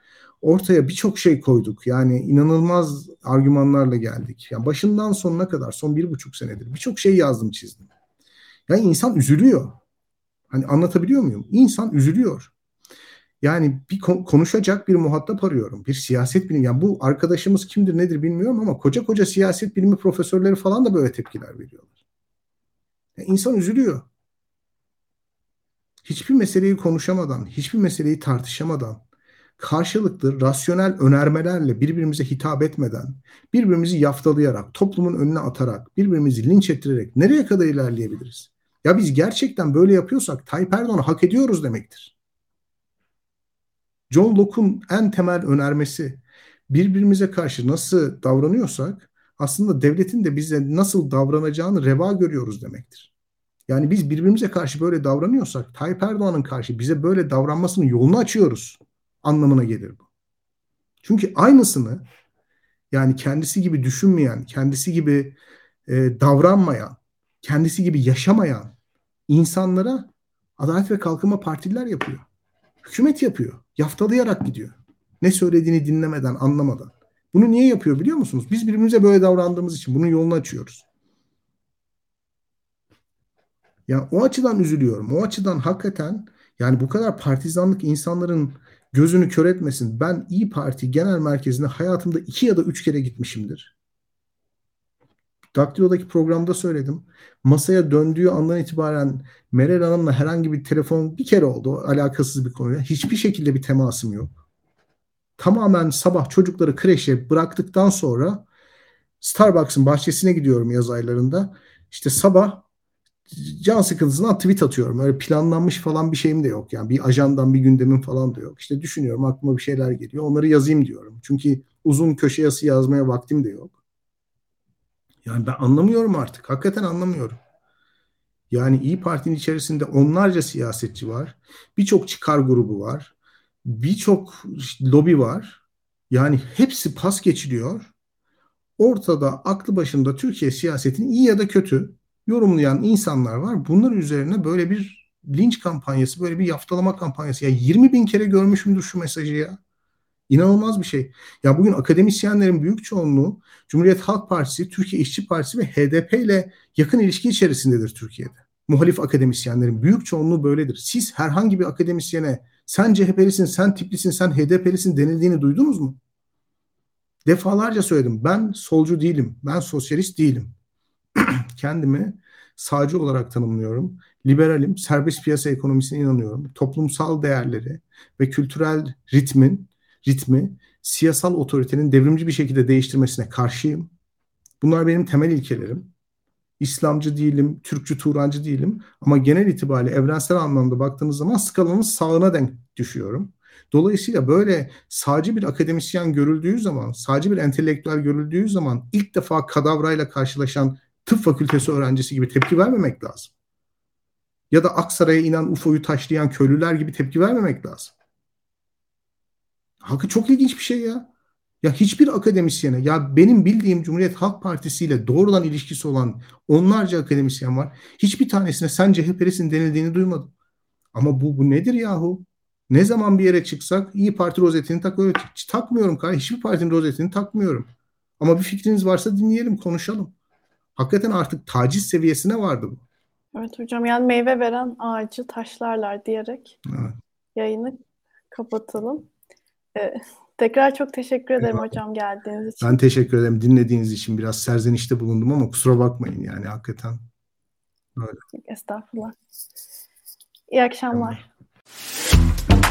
Ortaya birçok şey koyduk. Yani inanılmaz argümanlarla geldik. Yani başından sonuna kadar, son bir buçuk senedir birçok şey yazdım, çizdim. Yani insan üzülüyor. Hani anlatabiliyor muyum? İnsan üzülüyor. Yani bir konuşacak bir muhatap arıyorum. Bir siyaset bilimi. Yani bu arkadaşımız kimdir nedir bilmiyorum ama koca koca siyaset bilimi profesörleri falan da böyle tepkiler veriyorlar. Yani insan üzülüyor. Hiçbir meseleyi konuşamadan, hiçbir meseleyi tartışamadan, karşılıklı rasyonel önermelerle birbirimize hitap etmeden, birbirimizi yaftalayarak, toplumun önüne atarak, birbirimizi linç ettirerek nereye kadar ilerleyebiliriz? Ya biz gerçekten böyle yapıyorsak Tayyip Erdoğan'ı hak ediyoruz demektir. John Locke'un en temel önermesi birbirimize karşı nasıl davranıyorsak aslında devletin de bize nasıl davranacağını reva görüyoruz demektir. Yani biz birbirimize karşı böyle davranıyorsak Tayyip Erdoğan'ın karşı bize böyle davranmasının yolunu açıyoruz anlamına gelir bu. Çünkü aynısını yani kendisi gibi düşünmeyen, kendisi gibi e, davranmayan, kendisi gibi yaşamayan insanlara Adalet ve Kalkınma Partililer yapıyor. Hükümet yapıyor. Yaftalayarak gidiyor. Ne söylediğini dinlemeden, anlamadan. Bunu niye yapıyor biliyor musunuz? Biz birbirimize böyle davrandığımız için bunun yolunu açıyoruz. Yani o açıdan üzülüyorum. O açıdan hakikaten yani bu kadar partizanlık insanların gözünü kör etmesin. Ben İyi Parti genel merkezine hayatımda iki ya da üç kere gitmişimdir. Daktilo'daki programda söyledim. Masaya döndüğü andan itibaren Meral Hanım'la herhangi bir telefon bir kere oldu. Alakasız bir konuya. Hiçbir şekilde bir temasım yok. Tamamen sabah çocukları kreşe bıraktıktan sonra Starbucks'ın bahçesine gidiyorum yaz aylarında. İşte sabah can sıkıntısından tweet atıyorum. Öyle planlanmış falan bir şeyim de yok. Yani bir ajandan bir gündemim falan da yok. İşte düşünüyorum aklıma bir şeyler geliyor. Onları yazayım diyorum. Çünkü uzun köşe yazısı yazmaya vaktim de yok. Yani ben anlamıyorum artık. Hakikaten anlamıyorum. Yani İyi Parti'nin içerisinde onlarca siyasetçi var. Birçok çıkar grubu var. Birçok lobi var. Yani hepsi pas geçiliyor. Ortada aklı başında Türkiye siyasetini iyi ya da kötü yorumlayan insanlar var. Bunlar üzerine böyle bir linç kampanyası, böyle bir yaftalama kampanyası. Ya 20 bin kere görmüşümdür şu mesajı ya. İnanılmaz bir şey. Ya bugün akademisyenlerin büyük çoğunluğu Cumhuriyet Halk Partisi, Türkiye İşçi Partisi ve HDP ile yakın ilişki içerisindedir Türkiye'de. Muhalif akademisyenlerin büyük çoğunluğu böyledir. Siz herhangi bir akademisyene sen CHP'lisin, sen tiplisin, sen HDP'lisin denildiğini duydunuz mu? Defalarca söyledim. Ben solcu değilim. Ben sosyalist değilim. Kendimi sağcı olarak tanımlıyorum. Liberalim, serbest piyasa ekonomisine inanıyorum. Toplumsal değerleri ve kültürel ritmin ritmi siyasal otoritenin devrimci bir şekilde değiştirmesine karşıyım. Bunlar benim temel ilkelerim. İslamcı değilim, Türkçü, Turancı değilim ama genel itibariyle evrensel anlamda baktığınız zaman skalanın sağına denk düşüyorum. Dolayısıyla böyle sağcı bir akademisyen görüldüğü zaman, sağcı bir entelektüel görüldüğü zaman ilk defa kadavrayla karşılaşan tıp fakültesi öğrencisi gibi tepki vermemek lazım. Ya da Aksaray'a inen UFO'yu taşlayan köylüler gibi tepki vermemek lazım. Halkı çok ilginç bir şey ya. Ya hiçbir akademisyene, ya benim bildiğim Cumhuriyet Halk Partisi ile doğrudan ilişkisi olan onlarca akademisyen var. Hiçbir tanesine sen CHP'lisin denildiğini duymadım. Ama bu, bu nedir yahu? Ne zaman bir yere çıksak iyi Parti rozetini tak öyle takmıyorum. Hiçbir partinin rozetini takmıyorum. Ama bir fikriniz varsa dinleyelim, konuşalım. Hakikaten artık taciz seviyesine vardı bu. Evet hocam yani meyve veren ağacı taşlarlar diyerek evet. yayını kapatalım. Ee, tekrar çok teşekkür ederim evet. hocam geldiğiniz için. Ben teşekkür ederim dinlediğiniz için. Biraz serzenişte bulundum ama kusura bakmayın yani hakikaten. Öyle. Estağfurullah. İyi akşamlar. Tamam.